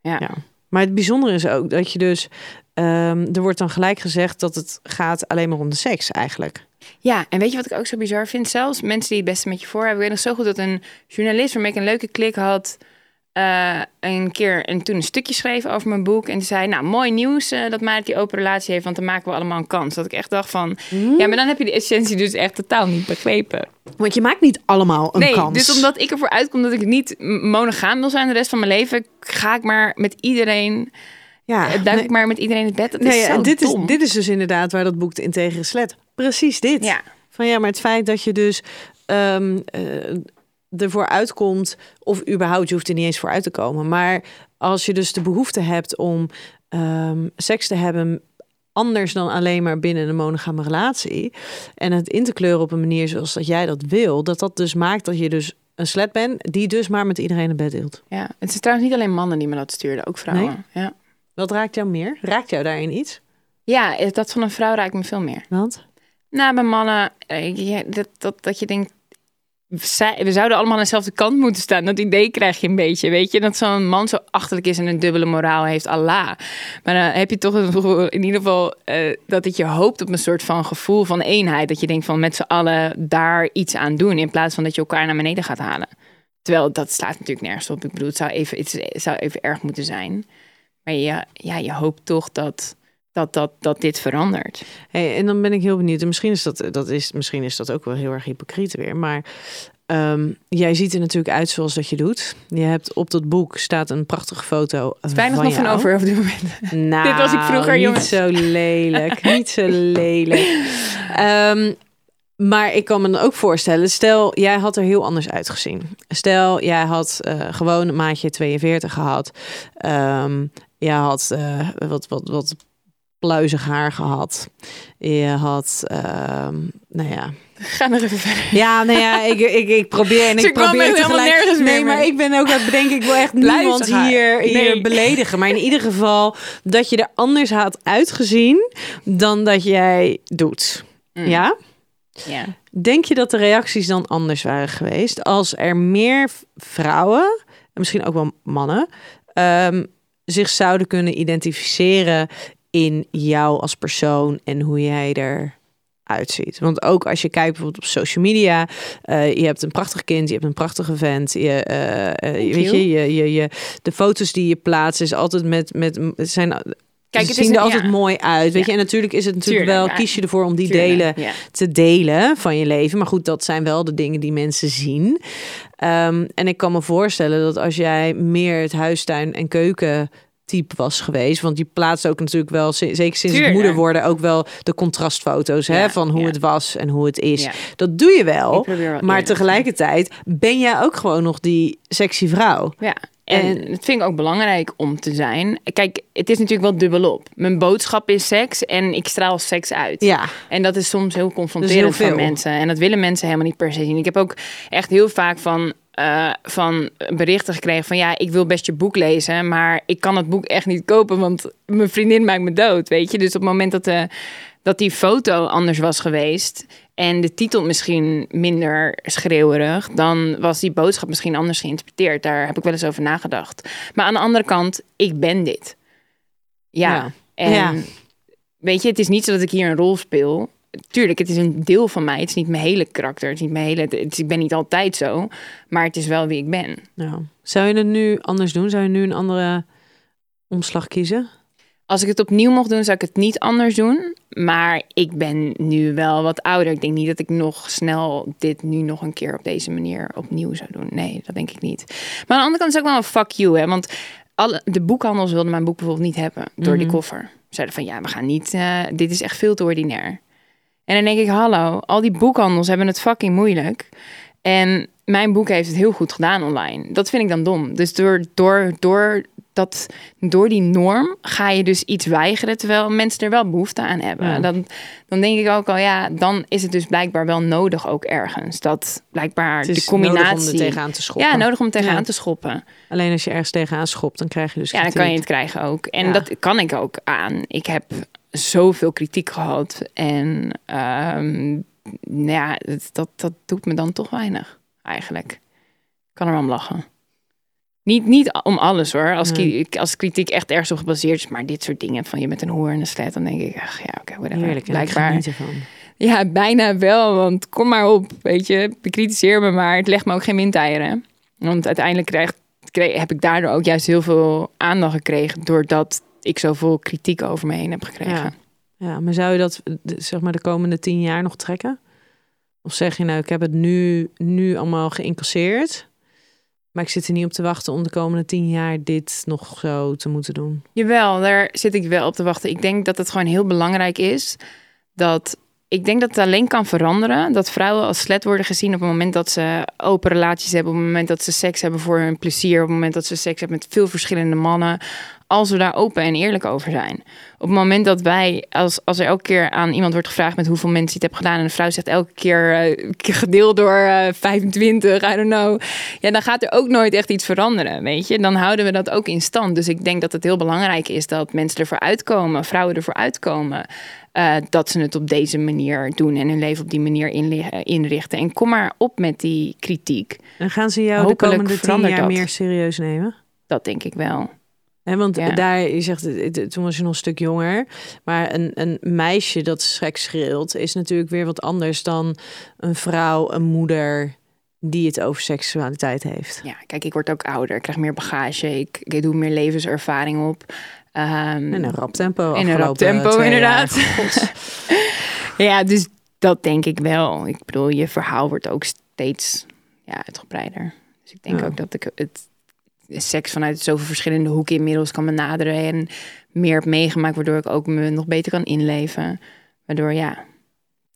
Ja. Ja. Maar het bijzondere is ook dat je dus... ehm, er wordt dan gelijk gezegd dat het gaat alleen maar om de seks eigenlijk. Ja, en weet je wat ik ook zo bizar vind? Zelfs mensen die het beste met je voor hebben. Ik weet nog zo goed dat een journalist waarmee ik een leuke klik had... eh, een keer en toen een stukje schreef over mijn boek. En zei, nou, mooi nieuws eh, dat Marit die open relatie heeft... want dan maken we allemaal een kans. Dat ik echt dacht van... Ja, maar dan heb je de essentie dus echt totaal niet begrepen. Want je maakt niet allemaal een nee, kans. dus omdat ik ervoor uitkom dat ik niet monogaam wil zijn de rest van mijn leven... ga ik maar met iedereen... ja, eh, duik nee, ik maar met iedereen het bed. Dat nee, is zo dit, dom. is, dit is dus inderdaad waar dat boek de integere slet... Precies dit. Ja, Van ja, maar het feit dat je dus ehm, eh, ervoor uitkomt, of überhaupt, je hoeft er niet eens voor uit te komen. Maar als je dus de behoefte hebt om ehm, seks te hebben anders dan alleen maar binnen een monogame relatie. En het in te kleuren op een manier zoals dat jij dat wil. Dat dat dus maakt dat je dus een slet bent die dus maar met iedereen een bed deelt. ja. Het is trouwens niet alleen mannen die me dat stuurden, ook vrouwen. Ja. Wat raakt jou meer? Raakt jou daarin iets? ja, dat van een vrouw raakt me veel meer. Want? Nou, bij mannen, eh, dat, dat, dat je denkt, we zouden allemaal aan dezelfde kant moeten staan. Dat idee krijg je een beetje, weet je. Dat zo'n man zo achterlijk is en een dubbele moraal heeft, Allah. Maar dan heb je toch in ieder geval uh, dat het je hoopt op een soort van gevoel van eenheid. Dat je denkt van met z'n allen daar iets aan doen. In plaats van dat je elkaar naar beneden gaat halen. Terwijl dat slaat natuurlijk nergens op. Ik bedoel, het zou even, het zou even erg moeten zijn. Maar je, ja, je hoopt toch dat dat, dat, dat dit verandert. Hey, en dan ben ik heel benieuwd. En misschien is dat, dat is, misschien is dat ook wel heel erg hypocriet weer. Maar um, jij ziet er natuurlijk uit zoals dat je doet. Je hebt op dat boek staat een prachtige foto. Het is weinig nog van over op dit moment. Nou, [laughs] dit was ik vroeger, niet jongens. zo lelijk. niet zo lelijk. [laughs] Um, maar ik kan me dan ook voorstellen, stel jij had er heel anders uitgezien. Stel jij had uh, gewoon een maatje 42 gehad. Um, jij had uh, wat, wat, wat pluizig haar gehad. Je had, uh, nou ja. [laughs] Ga nog even verder. Ja, nou ja, ik, ik, ik probeer en [laughs] ik, ik probeer tegelijk. Nee, maar ik ben ook het bedenken, ik wil echt [laughs] niemand hier, hier nee. beledigen. Maar in ieder geval dat je er anders had uitgezien dan dat jij doet. Mm. Ja? Ja. Denk je dat de reacties dan anders waren geweest als er meer vrouwen, en misschien ook wel mannen, um, zich zouden kunnen identificeren in jou als persoon en hoe jij er uitziet. Want ook als je kijkt bijvoorbeeld op social media, uh, je hebt een prachtig kind, je hebt een prachtige vent, je, uh, uh, weet je, je, je, je, de foto's die je plaatst is altijd met, met zijn Kijk, het zien er altijd ja. mooi uit. Weet ja. je, en natuurlijk is het natuurlijk Tuurlijk, wel, kies je ervoor om die Tuurlijk, delen ja. te delen van je leven. Maar goed, dat zijn wel de dingen die mensen zien. Um, en ik kan me voorstellen dat als jij meer het huistuin en keuken type was geweest. Want die plaatst ook natuurlijk wel, zeker sinds het moeder worden, ook wel de contrastfoto's hè, van hoe het was en hoe het is. Dat doe je wel. Maar tegelijkertijd ben jij ook gewoon nog die sexy vrouw. En, dat vind ik ook belangrijk om te zijn. Kijk, het is natuurlijk wel dubbelop. Mijn boodschap is seks en ik straal seks uit. Ja. En dat is soms heel confronterend voor mensen. En dat willen mensen helemaal niet per se zien. Ik heb ook echt heel vaak van uh, van berichten gekregen van ja, ik wil best je boek lezen, maar ik kan het boek echt niet kopen, want mijn vriendin maakt me dood, weet je. Dus op het moment dat, de, dat die foto anders was geweest en de titel misschien minder schreeuwerig, dan was die boodschap misschien anders geïnterpreteerd. Daar heb ik wel eens over nagedacht. Maar aan de andere kant, ik ben dit. Ja, ja. en ja. weet je, het is niet zo dat ik hier een rol speel tuurlijk, het is een deel van mij. Het is niet mijn hele karakter. Het is niet mijn hele. Het is, ik ben niet altijd zo, maar het is wel wie ik ben. Nou, zou je het nu anders doen? Zou je nu een andere omslag kiezen? Als ik het opnieuw mocht doen, zou ik het niet anders doen. Maar ik ben nu wel wat ouder. Ik denk niet dat ik nog snel dit nu nog een keer op deze manier opnieuw zou doen. Nee, dat denk ik niet. Maar aan de andere kant is ook wel een fuck you, hè? Want alle, de boekhandels wilden mijn boek bijvoorbeeld niet hebben door die koffer. Zeiden van ja, we gaan niet. Uh, dit is echt veel te ordinair. En dan denk ik, hallo, al die boekhandels hebben het fucking moeilijk. En mijn boek heeft het heel goed gedaan online. Dat vind ik dan dom. Dus door, door, door, dat, door die norm ga je dus iets weigeren, terwijl mensen er wel behoefte aan hebben. Ja. Dan, dan denk ik ook al, ja, dan is het dus blijkbaar wel nodig ook ergens. Dat blijkbaar de combinatie... nodig om er tegenaan te schoppen. Ja, nodig om tegenaan ja. te schoppen. Alleen als je ergens tegenaan schopt, dan krijg je dus Ja, dan kan je het krijgen ook. En ja. dat kan ik ook aan. Ik heb zoveel kritiek gehad. En um, ja, dat, dat, dat doet me dan toch weinig, eigenlijk. Ik kan er wel om lachen. Niet, niet om alles hoor. Als, nee. als kritiek echt ergens op gebaseerd is. Maar dit soort dingen van je met een hoer en een slet. Dan denk ik, ach ja, oké, okay, whatever. Blijkbaar. Ja, bijna wel. Want kom maar op, weet je. Bekritiseer me maar. Het legt me ook geen windeieren. Want uiteindelijk krijg, kreeg, heb ik daardoor ook juist heel veel aandacht gekregen. Doordat ik zoveel kritiek over me heen heb gekregen. Ja. ja, maar zou je dat zeg maar de komende tien jaar nog trekken? Of zeg je nou, ik heb het nu, nu allemaal geïncasseerd. Maar ik zit er niet op te wachten om de komende tien jaar dit nog zo te moeten doen. Jawel, daar zit ik wel op te wachten. Ik denk dat het gewoon heel belangrijk is dat. Ik denk dat het alleen kan veranderen dat vrouwen als slet worden gezien op het moment dat ze open relaties hebben, op het moment dat ze seks hebben voor hun plezier, op het moment dat ze seks hebben met veel verschillende mannen. Als we daar open en eerlijk over zijn. Op het moment dat wij, als, als er elke keer aan iemand wordt gevraagd met hoeveel mensen je het hebt gedaan. En de vrouw zegt elke keer uh, gedeeld door uh, 25, I don't know. Ja, dan gaat er ook nooit echt iets veranderen, weet je. Dan houden we dat ook in stand. Dus ik denk dat het heel belangrijk is dat mensen ervoor uitkomen, vrouwen ervoor uitkomen. Uh, dat ze het op deze manier doen en hun leven op die manier inrichten. En kom maar op met die kritiek. En gaan ze jou Hopelijk de komende tien jaar dat. meer serieus nemen? Dat denk ik wel. He, want daar, je zegt, toen was je nog een stuk jonger. Maar een, een meisje dat seks schreeuwt, is natuurlijk weer wat anders dan een vrouw, een moeder die het over seksualiteit heeft. Ja, kijk, ik word ook ouder. Ik krijg meer bagage. Ik, ik doe meer levenservaring op. Um, in een rap tempo. In een rap tempo, inderdaad. [laughs] [laughs] ja, dus dat denk ik wel. Ik bedoel, je verhaal wordt ook steeds ja, uitgebreider. Dus ik denk ook dat ik het seks vanuit zoveel verschillende hoeken inmiddels kan benaderen en meer heb meegemaakt, waardoor ik ook me nog beter kan inleven. Waardoor ja,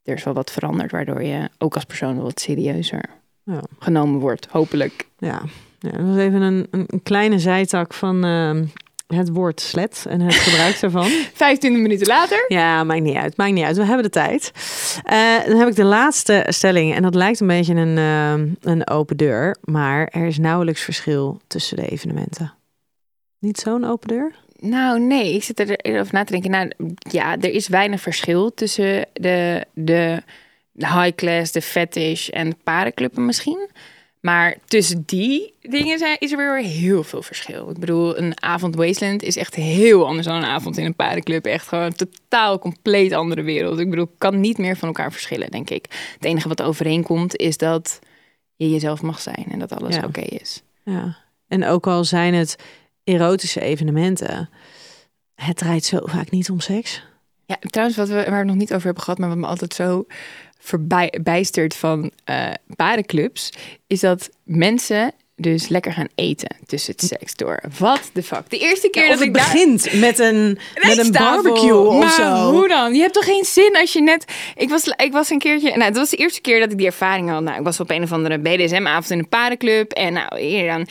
er is wel wat veranderd, waardoor je ook als persoon wat serieuzer ja. genomen wordt, hopelijk. Ja, ja dat was even een, een kleine zijtak van uh, het woord slet en het gebruik daarvan. 25 minuten later. Ja, maakt niet uit. Maakt niet uit. We hebben de tijd. Uh, dan heb ik de laatste stelling. En dat lijkt een beetje een, uh, een open deur. Maar er is nauwelijks verschil tussen de evenementen. Niet zo'n open deur? Nou, nee. Ik zit er over na te denken. Nou, ja, er is weinig verschil tussen de, de, high class, de fetish en parenclubben misschien. Maar tussen die dingen zijn, is er weer heel veel verschil. Ik bedoel, een avond Wasteland is echt heel anders dan een avond in een paardenclub. Echt gewoon een totaal, compleet andere wereld. Ik bedoel, kan niet meer van elkaar verschillen, denk ik. Het enige wat overeenkomt is dat je jezelf mag zijn en dat alles oké is. Ja, en ook al zijn het erotische evenementen, het draait zo vaak niet om seks. Ja, trouwens, wat we, waar we het nog niet over hebben gehad, maar wat me altijd zo verbijsterd van uh, paardenclubs, is dat mensen dus lekker gaan eten tussen het seks door. Wat de fuck? De eerste keer dat het begint met een, met een barbecue of maar zo. Hoe dan? Je hebt toch geen zin als je net. Ik was, ik was een keertje. Nou, dat was de eerste keer dat ik die ervaring had. Nou, ik was op een of andere BDSM-avond in een paardenclub. En nou, hier dan.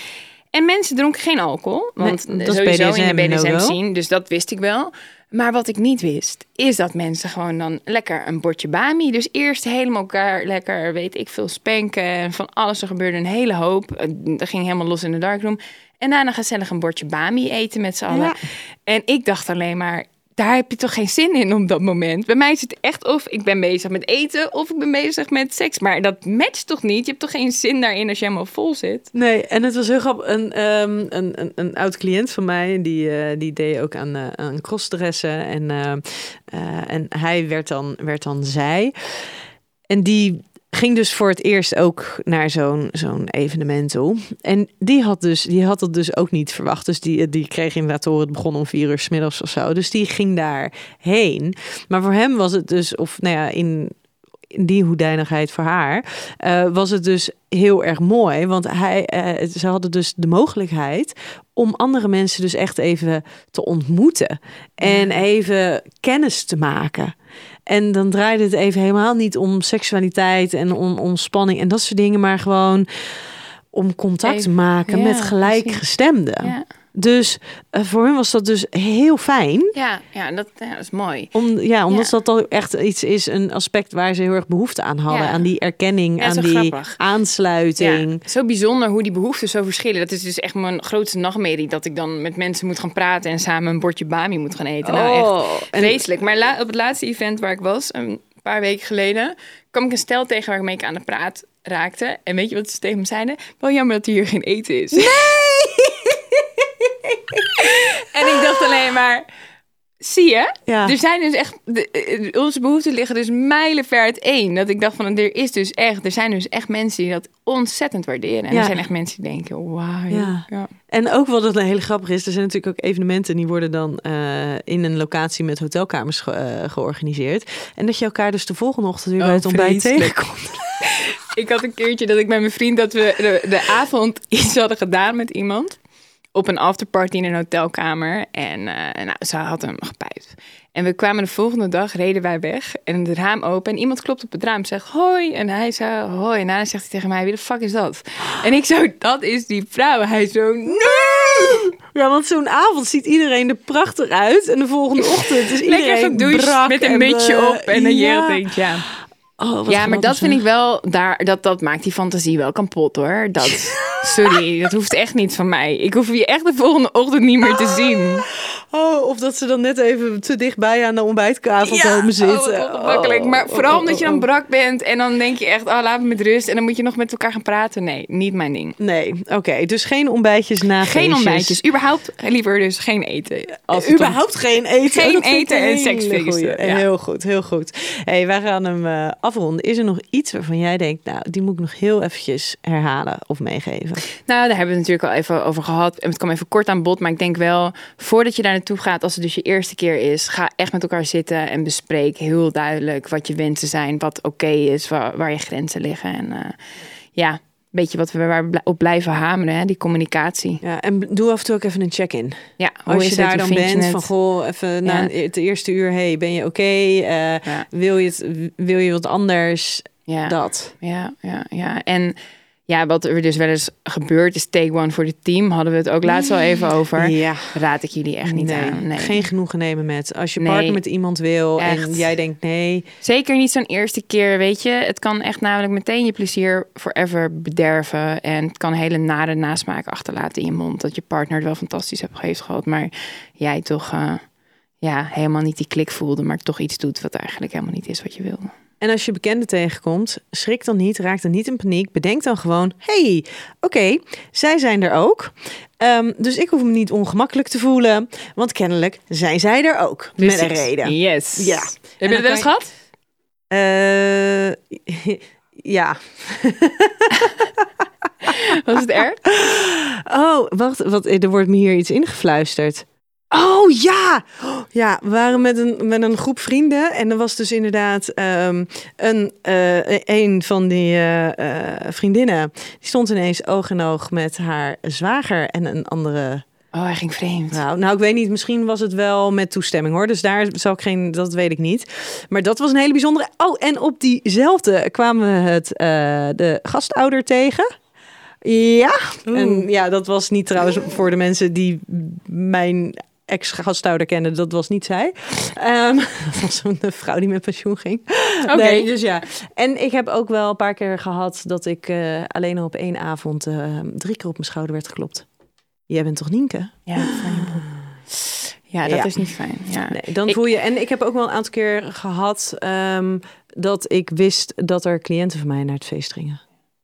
En mensen dronken geen alcohol. Want nee, dat sowieso BDSM in de BDSM zien. Dus dat wist ik wel. Maar wat ik niet wist, is dat mensen gewoon dan lekker een bordje bami. Dus eerst helemaal elkaar lekker, weet ik veel, spanken. En van alles. Er gebeurde een hele hoop. Dat ging helemaal los in de darkroom. En daarna gezellig een bordje bami eten met z'n allen. En ik dacht alleen maar, daar heb je toch geen zin in op dat moment. Bij mij is het echt of ik ben bezig met eten of ik ben bezig met seks. Maar dat matcht toch niet? Je hebt toch geen zin daarin als je helemaal vol zit? Nee, en het was heel grappig. Een, um, een, een, een, oud cliënt van mij, die, uh, die deed ook aan, uh, aan crossdressen. En, uh, en hij werd dan, werd dan zij. En die ging dus voor het eerst ook naar zo'n zo'n evenement toe. En die had, dus, die had dat dus ook niet verwacht. Dus die, die kreeg inderdaad horen, het begon om vier uur s middags of zo. Dus die ging daarheen. Maar voor hem was het dus, of nou ja, in, in die hoedanigheid voor haar, uh, was het dus heel erg mooi. Want hij, uh, ze hadden dus de mogelijkheid om andere mensen dus echt even te ontmoeten. En even kennis te maken. En dan draaide het even helemaal niet om seksualiteit en om, om spanning en dat soort dingen, maar gewoon om contact te maken met gelijkgestemden. Ja. Dus uh, voor hem was dat dus heel fijn. Ja, ja, dat, ja, dat is mooi. Om, ja, omdat dat al echt iets is, een aspect waar ze heel erg behoefte aan hadden. Aan die erkenning, aan die grappig. aansluiting. zo bijzonder hoe die behoeften zo verschillen. Dat is dus echt mijn grootste nachtmerrie. Dat ik dan met mensen moet gaan praten en samen een bordje bami moet gaan eten. Nou, oh, echt vreselijk. Maar op het laatste event waar ik was, een paar weken geleden, kwam ik een stel tegen waar ik aan de praat raakte. En weet je wat ze tegen me zeiden? Wel jammer dat hier geen eten is. Nee! [laughs] en ik dacht alleen maar. Zie je? Ja. Er zijn dus echt. De, eh, onze behoeften liggen dus mijlenver uiteen. Dat ik dacht van er is dus echt. Er zijn dus echt mensen die dat ontzettend waarderen. En er zijn echt mensen die denken: wauw. Ja. ja. En ook wat het een hele grappig is, er zijn natuurlijk ook evenementen die worden dan uh, in een locatie met hotelkamers ge uh, georganiseerd. En dat je elkaar dus de volgende ochtend weer oh, bij het ontbijt tegenkomt. [laughs] [laughs] ik had een keertje dat ik met mijn vriend dat we de, de avond iets hadden gedaan met iemand op een afterparty in een hotelkamer. En uh, nou, ze had hem gepijpt. En we kwamen de volgende dag, reden wij weg. En het raam open. En iemand klopt op het raam. Zegt hoi. En hij zei hoi. En daarna zegt hij tegen mij, wie de fuck is dat? En ik zo, dat is die vrouw. Hij zo, nee! Ja, want zo'n avond ziet iedereen er prachtig uit. En de volgende ochtend is iedereen Lekker brak met een en, mutsje eh, op en dan ja. je denkt, ja. Oh, Ja, maar dat vind ik wel, daar, dat, dat maakt die fantasie wel kapot hoor. Dat, [laughs] sorry, dat hoeft echt niet van mij. Ik hoef je echt de volgende ochtend niet meer te zien. [laughs] Oh, of dat ze dan net even te dichtbij aan de ontbijttafel komen zitten. Oh, ongemakkelijk. Oh, maar oh, vooral oh, omdat je dan brak bent en dan denk je echt, oh, laat me met rust. En dan moet je nog met elkaar gaan praten. Nee, niet mijn ding. Nee, oké. dus geen ontbijtjes na Geen ontbijtjes. Überhaupt liever dus geen eten. Als om- Überhaupt geen eten. Geen eten en seksfeesten, ja. Heel goed, heel goed. hey, wij gaan hem eh, afronden. Is er nog iets waarvan jij denkt, nou, die moet ik nog heel eventjes herhalen of meegeven? Nou, daar hebben we het natuurlijk al even over gehad. En het kwam even kort aan bod. Maar ik denk wel, voordat je daar naartoe gaat, als het dus je eerste keer is, ga echt met elkaar zitten en bespreek heel duidelijk wat je wensen zijn, wat oké is, waar, je grenzen liggen. En eh, ja, beetje wat we waar we op blijven hameren, hè, die communicatie. Ja, en doe af en toe ook even een check-in. Ja, hoe Als je daar dan bent, van goh, even na Ja. het eerste uur, hey, ben je oké? Eh, Ja. wil, je het, wil je wat anders? Ja. Dat. Ja, ja, ja. En ja, wat er dus wel eens gebeurt is take one voor het team. Hadden we het ook laatst al even [laughs] over. Ja. Raad ik jullie echt niet nee, aan. Nee. geen genoegen nemen met. Als je Nee. partner met iemand wil en jij denkt nee, Zeker niet zo'n eerste keer, weet je. Het kan echt namelijk meteen je plezier forever bederven. En het kan hele nare nasmaak achterlaten in je mond. Dat je partner het wel fantastisch heeft heeft gehad. Maar jij toch eh, ja, helemaal niet die klik voelde. Maar toch iets doet wat eigenlijk helemaal niet is wat je wilde. En als je bekenden tegenkomt, schrik dan niet, raak dan niet in paniek. Bedenk dan gewoon, hey, oké, zij zijn er ook. Ehm, dus ik hoef me niet ongemakkelijk te voelen, want kennelijk zijn zij er ook. Met een reden. Yes. Ja. Heb je dat wel eens gehad? Eh, [laughs] ja. [laughs] Was het erg? Oh, wacht, wat, er wordt me hier iets ingefluisterd. Oh ja! Ja, we waren met een, met een groep vrienden. En er was dus inderdaad ehm, een, eh, een van die eh, eh, vriendinnen. Die stond ineens oog in oog met haar zwager en een andere Oh, hij ging vreemd. vrouw. Nou, ik weet niet, misschien was het wel met toestemming hoor. Dus daar zal ik geen, dat weet ik niet. Maar dat was een hele bijzondere. Oh, en op diezelfde kwamen we het, de gastouder tegen. Ja, en ja, dat was niet trouwens voor de mensen die mijn ex-gastouder kenden. Dat was niet zij. Ehm [laughs] dat was een vrouw die met pensioen ging. Oké. Nee, dus ja. En ik heb ook wel een paar keer gehad dat ik eh, alleen al op één avond eh, drie keer op mijn schouder werd geklopt. Jij bent toch Nienke? Ja, ja dat Ja. is niet fijn. Ja. Nee, dan Ik- voel je. En ik heb ook wel een aantal keer gehad ehm, dat ik wist dat er cliënten van mij naar het feest gingen.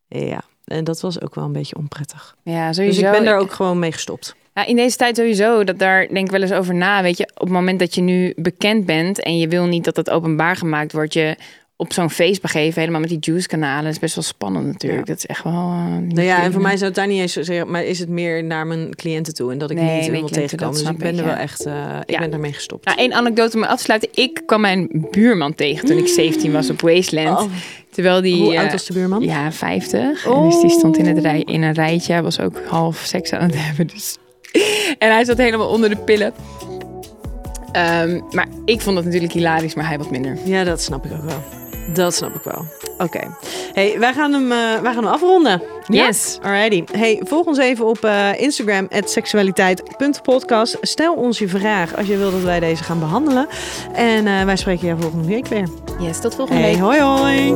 Ja, en dat was ook wel een beetje onprettig. ja, Dus sowieso. ik ben daar ook gewoon mee gestopt. Ja, in deze tijd sowieso, dat daar denk ik wel eens over na. Weet je, op het moment dat je nu bekend bent en je wil niet dat dat openbaar gemaakt wordt, je op zo'n feest begeven, helemaal met die juice-kanalen, is best wel spannend natuurlijk. Dat is echt wel. niet Nou ja, en voor mij zou het daar niet eens zeggen, maar is het meer naar mijn cliënten toe en dat ik Nee, niet cliënten, tegenkom. Dus ik ben er wel echt, eh, ik ben daarmee gestopt. Nou, één anekdote om me af te sluiten. Ik kwam mijn buurman tegen toen ik 17 was op Wasteland. Oh, Terwijl die. hoe eh, oud was de buurman? Ja, 50. Oh. Dus die stond in, het rij, in een rijtje. Was ook half seks aan het [laughs] hebben. Dus. [laughs] En hij zat helemaal onder de pillen. Ehm, maar ik vond het natuurlijk hilarisch, maar hij wat minder. Ja, dat snap ik ook wel. Dat snap ik wel. Oké. Hey, wij gaan hem, eh, wij gaan hem afronden. Ja? Yes. Alrighty. Hey, volg ons even op eh, Instagram, seksualiteit.podcast. Stel ons je vraag als je wil dat wij deze gaan behandelen. En eh, wij spreken jou volgende week weer. Yes, tot volgende Hey, week. hoi hoi.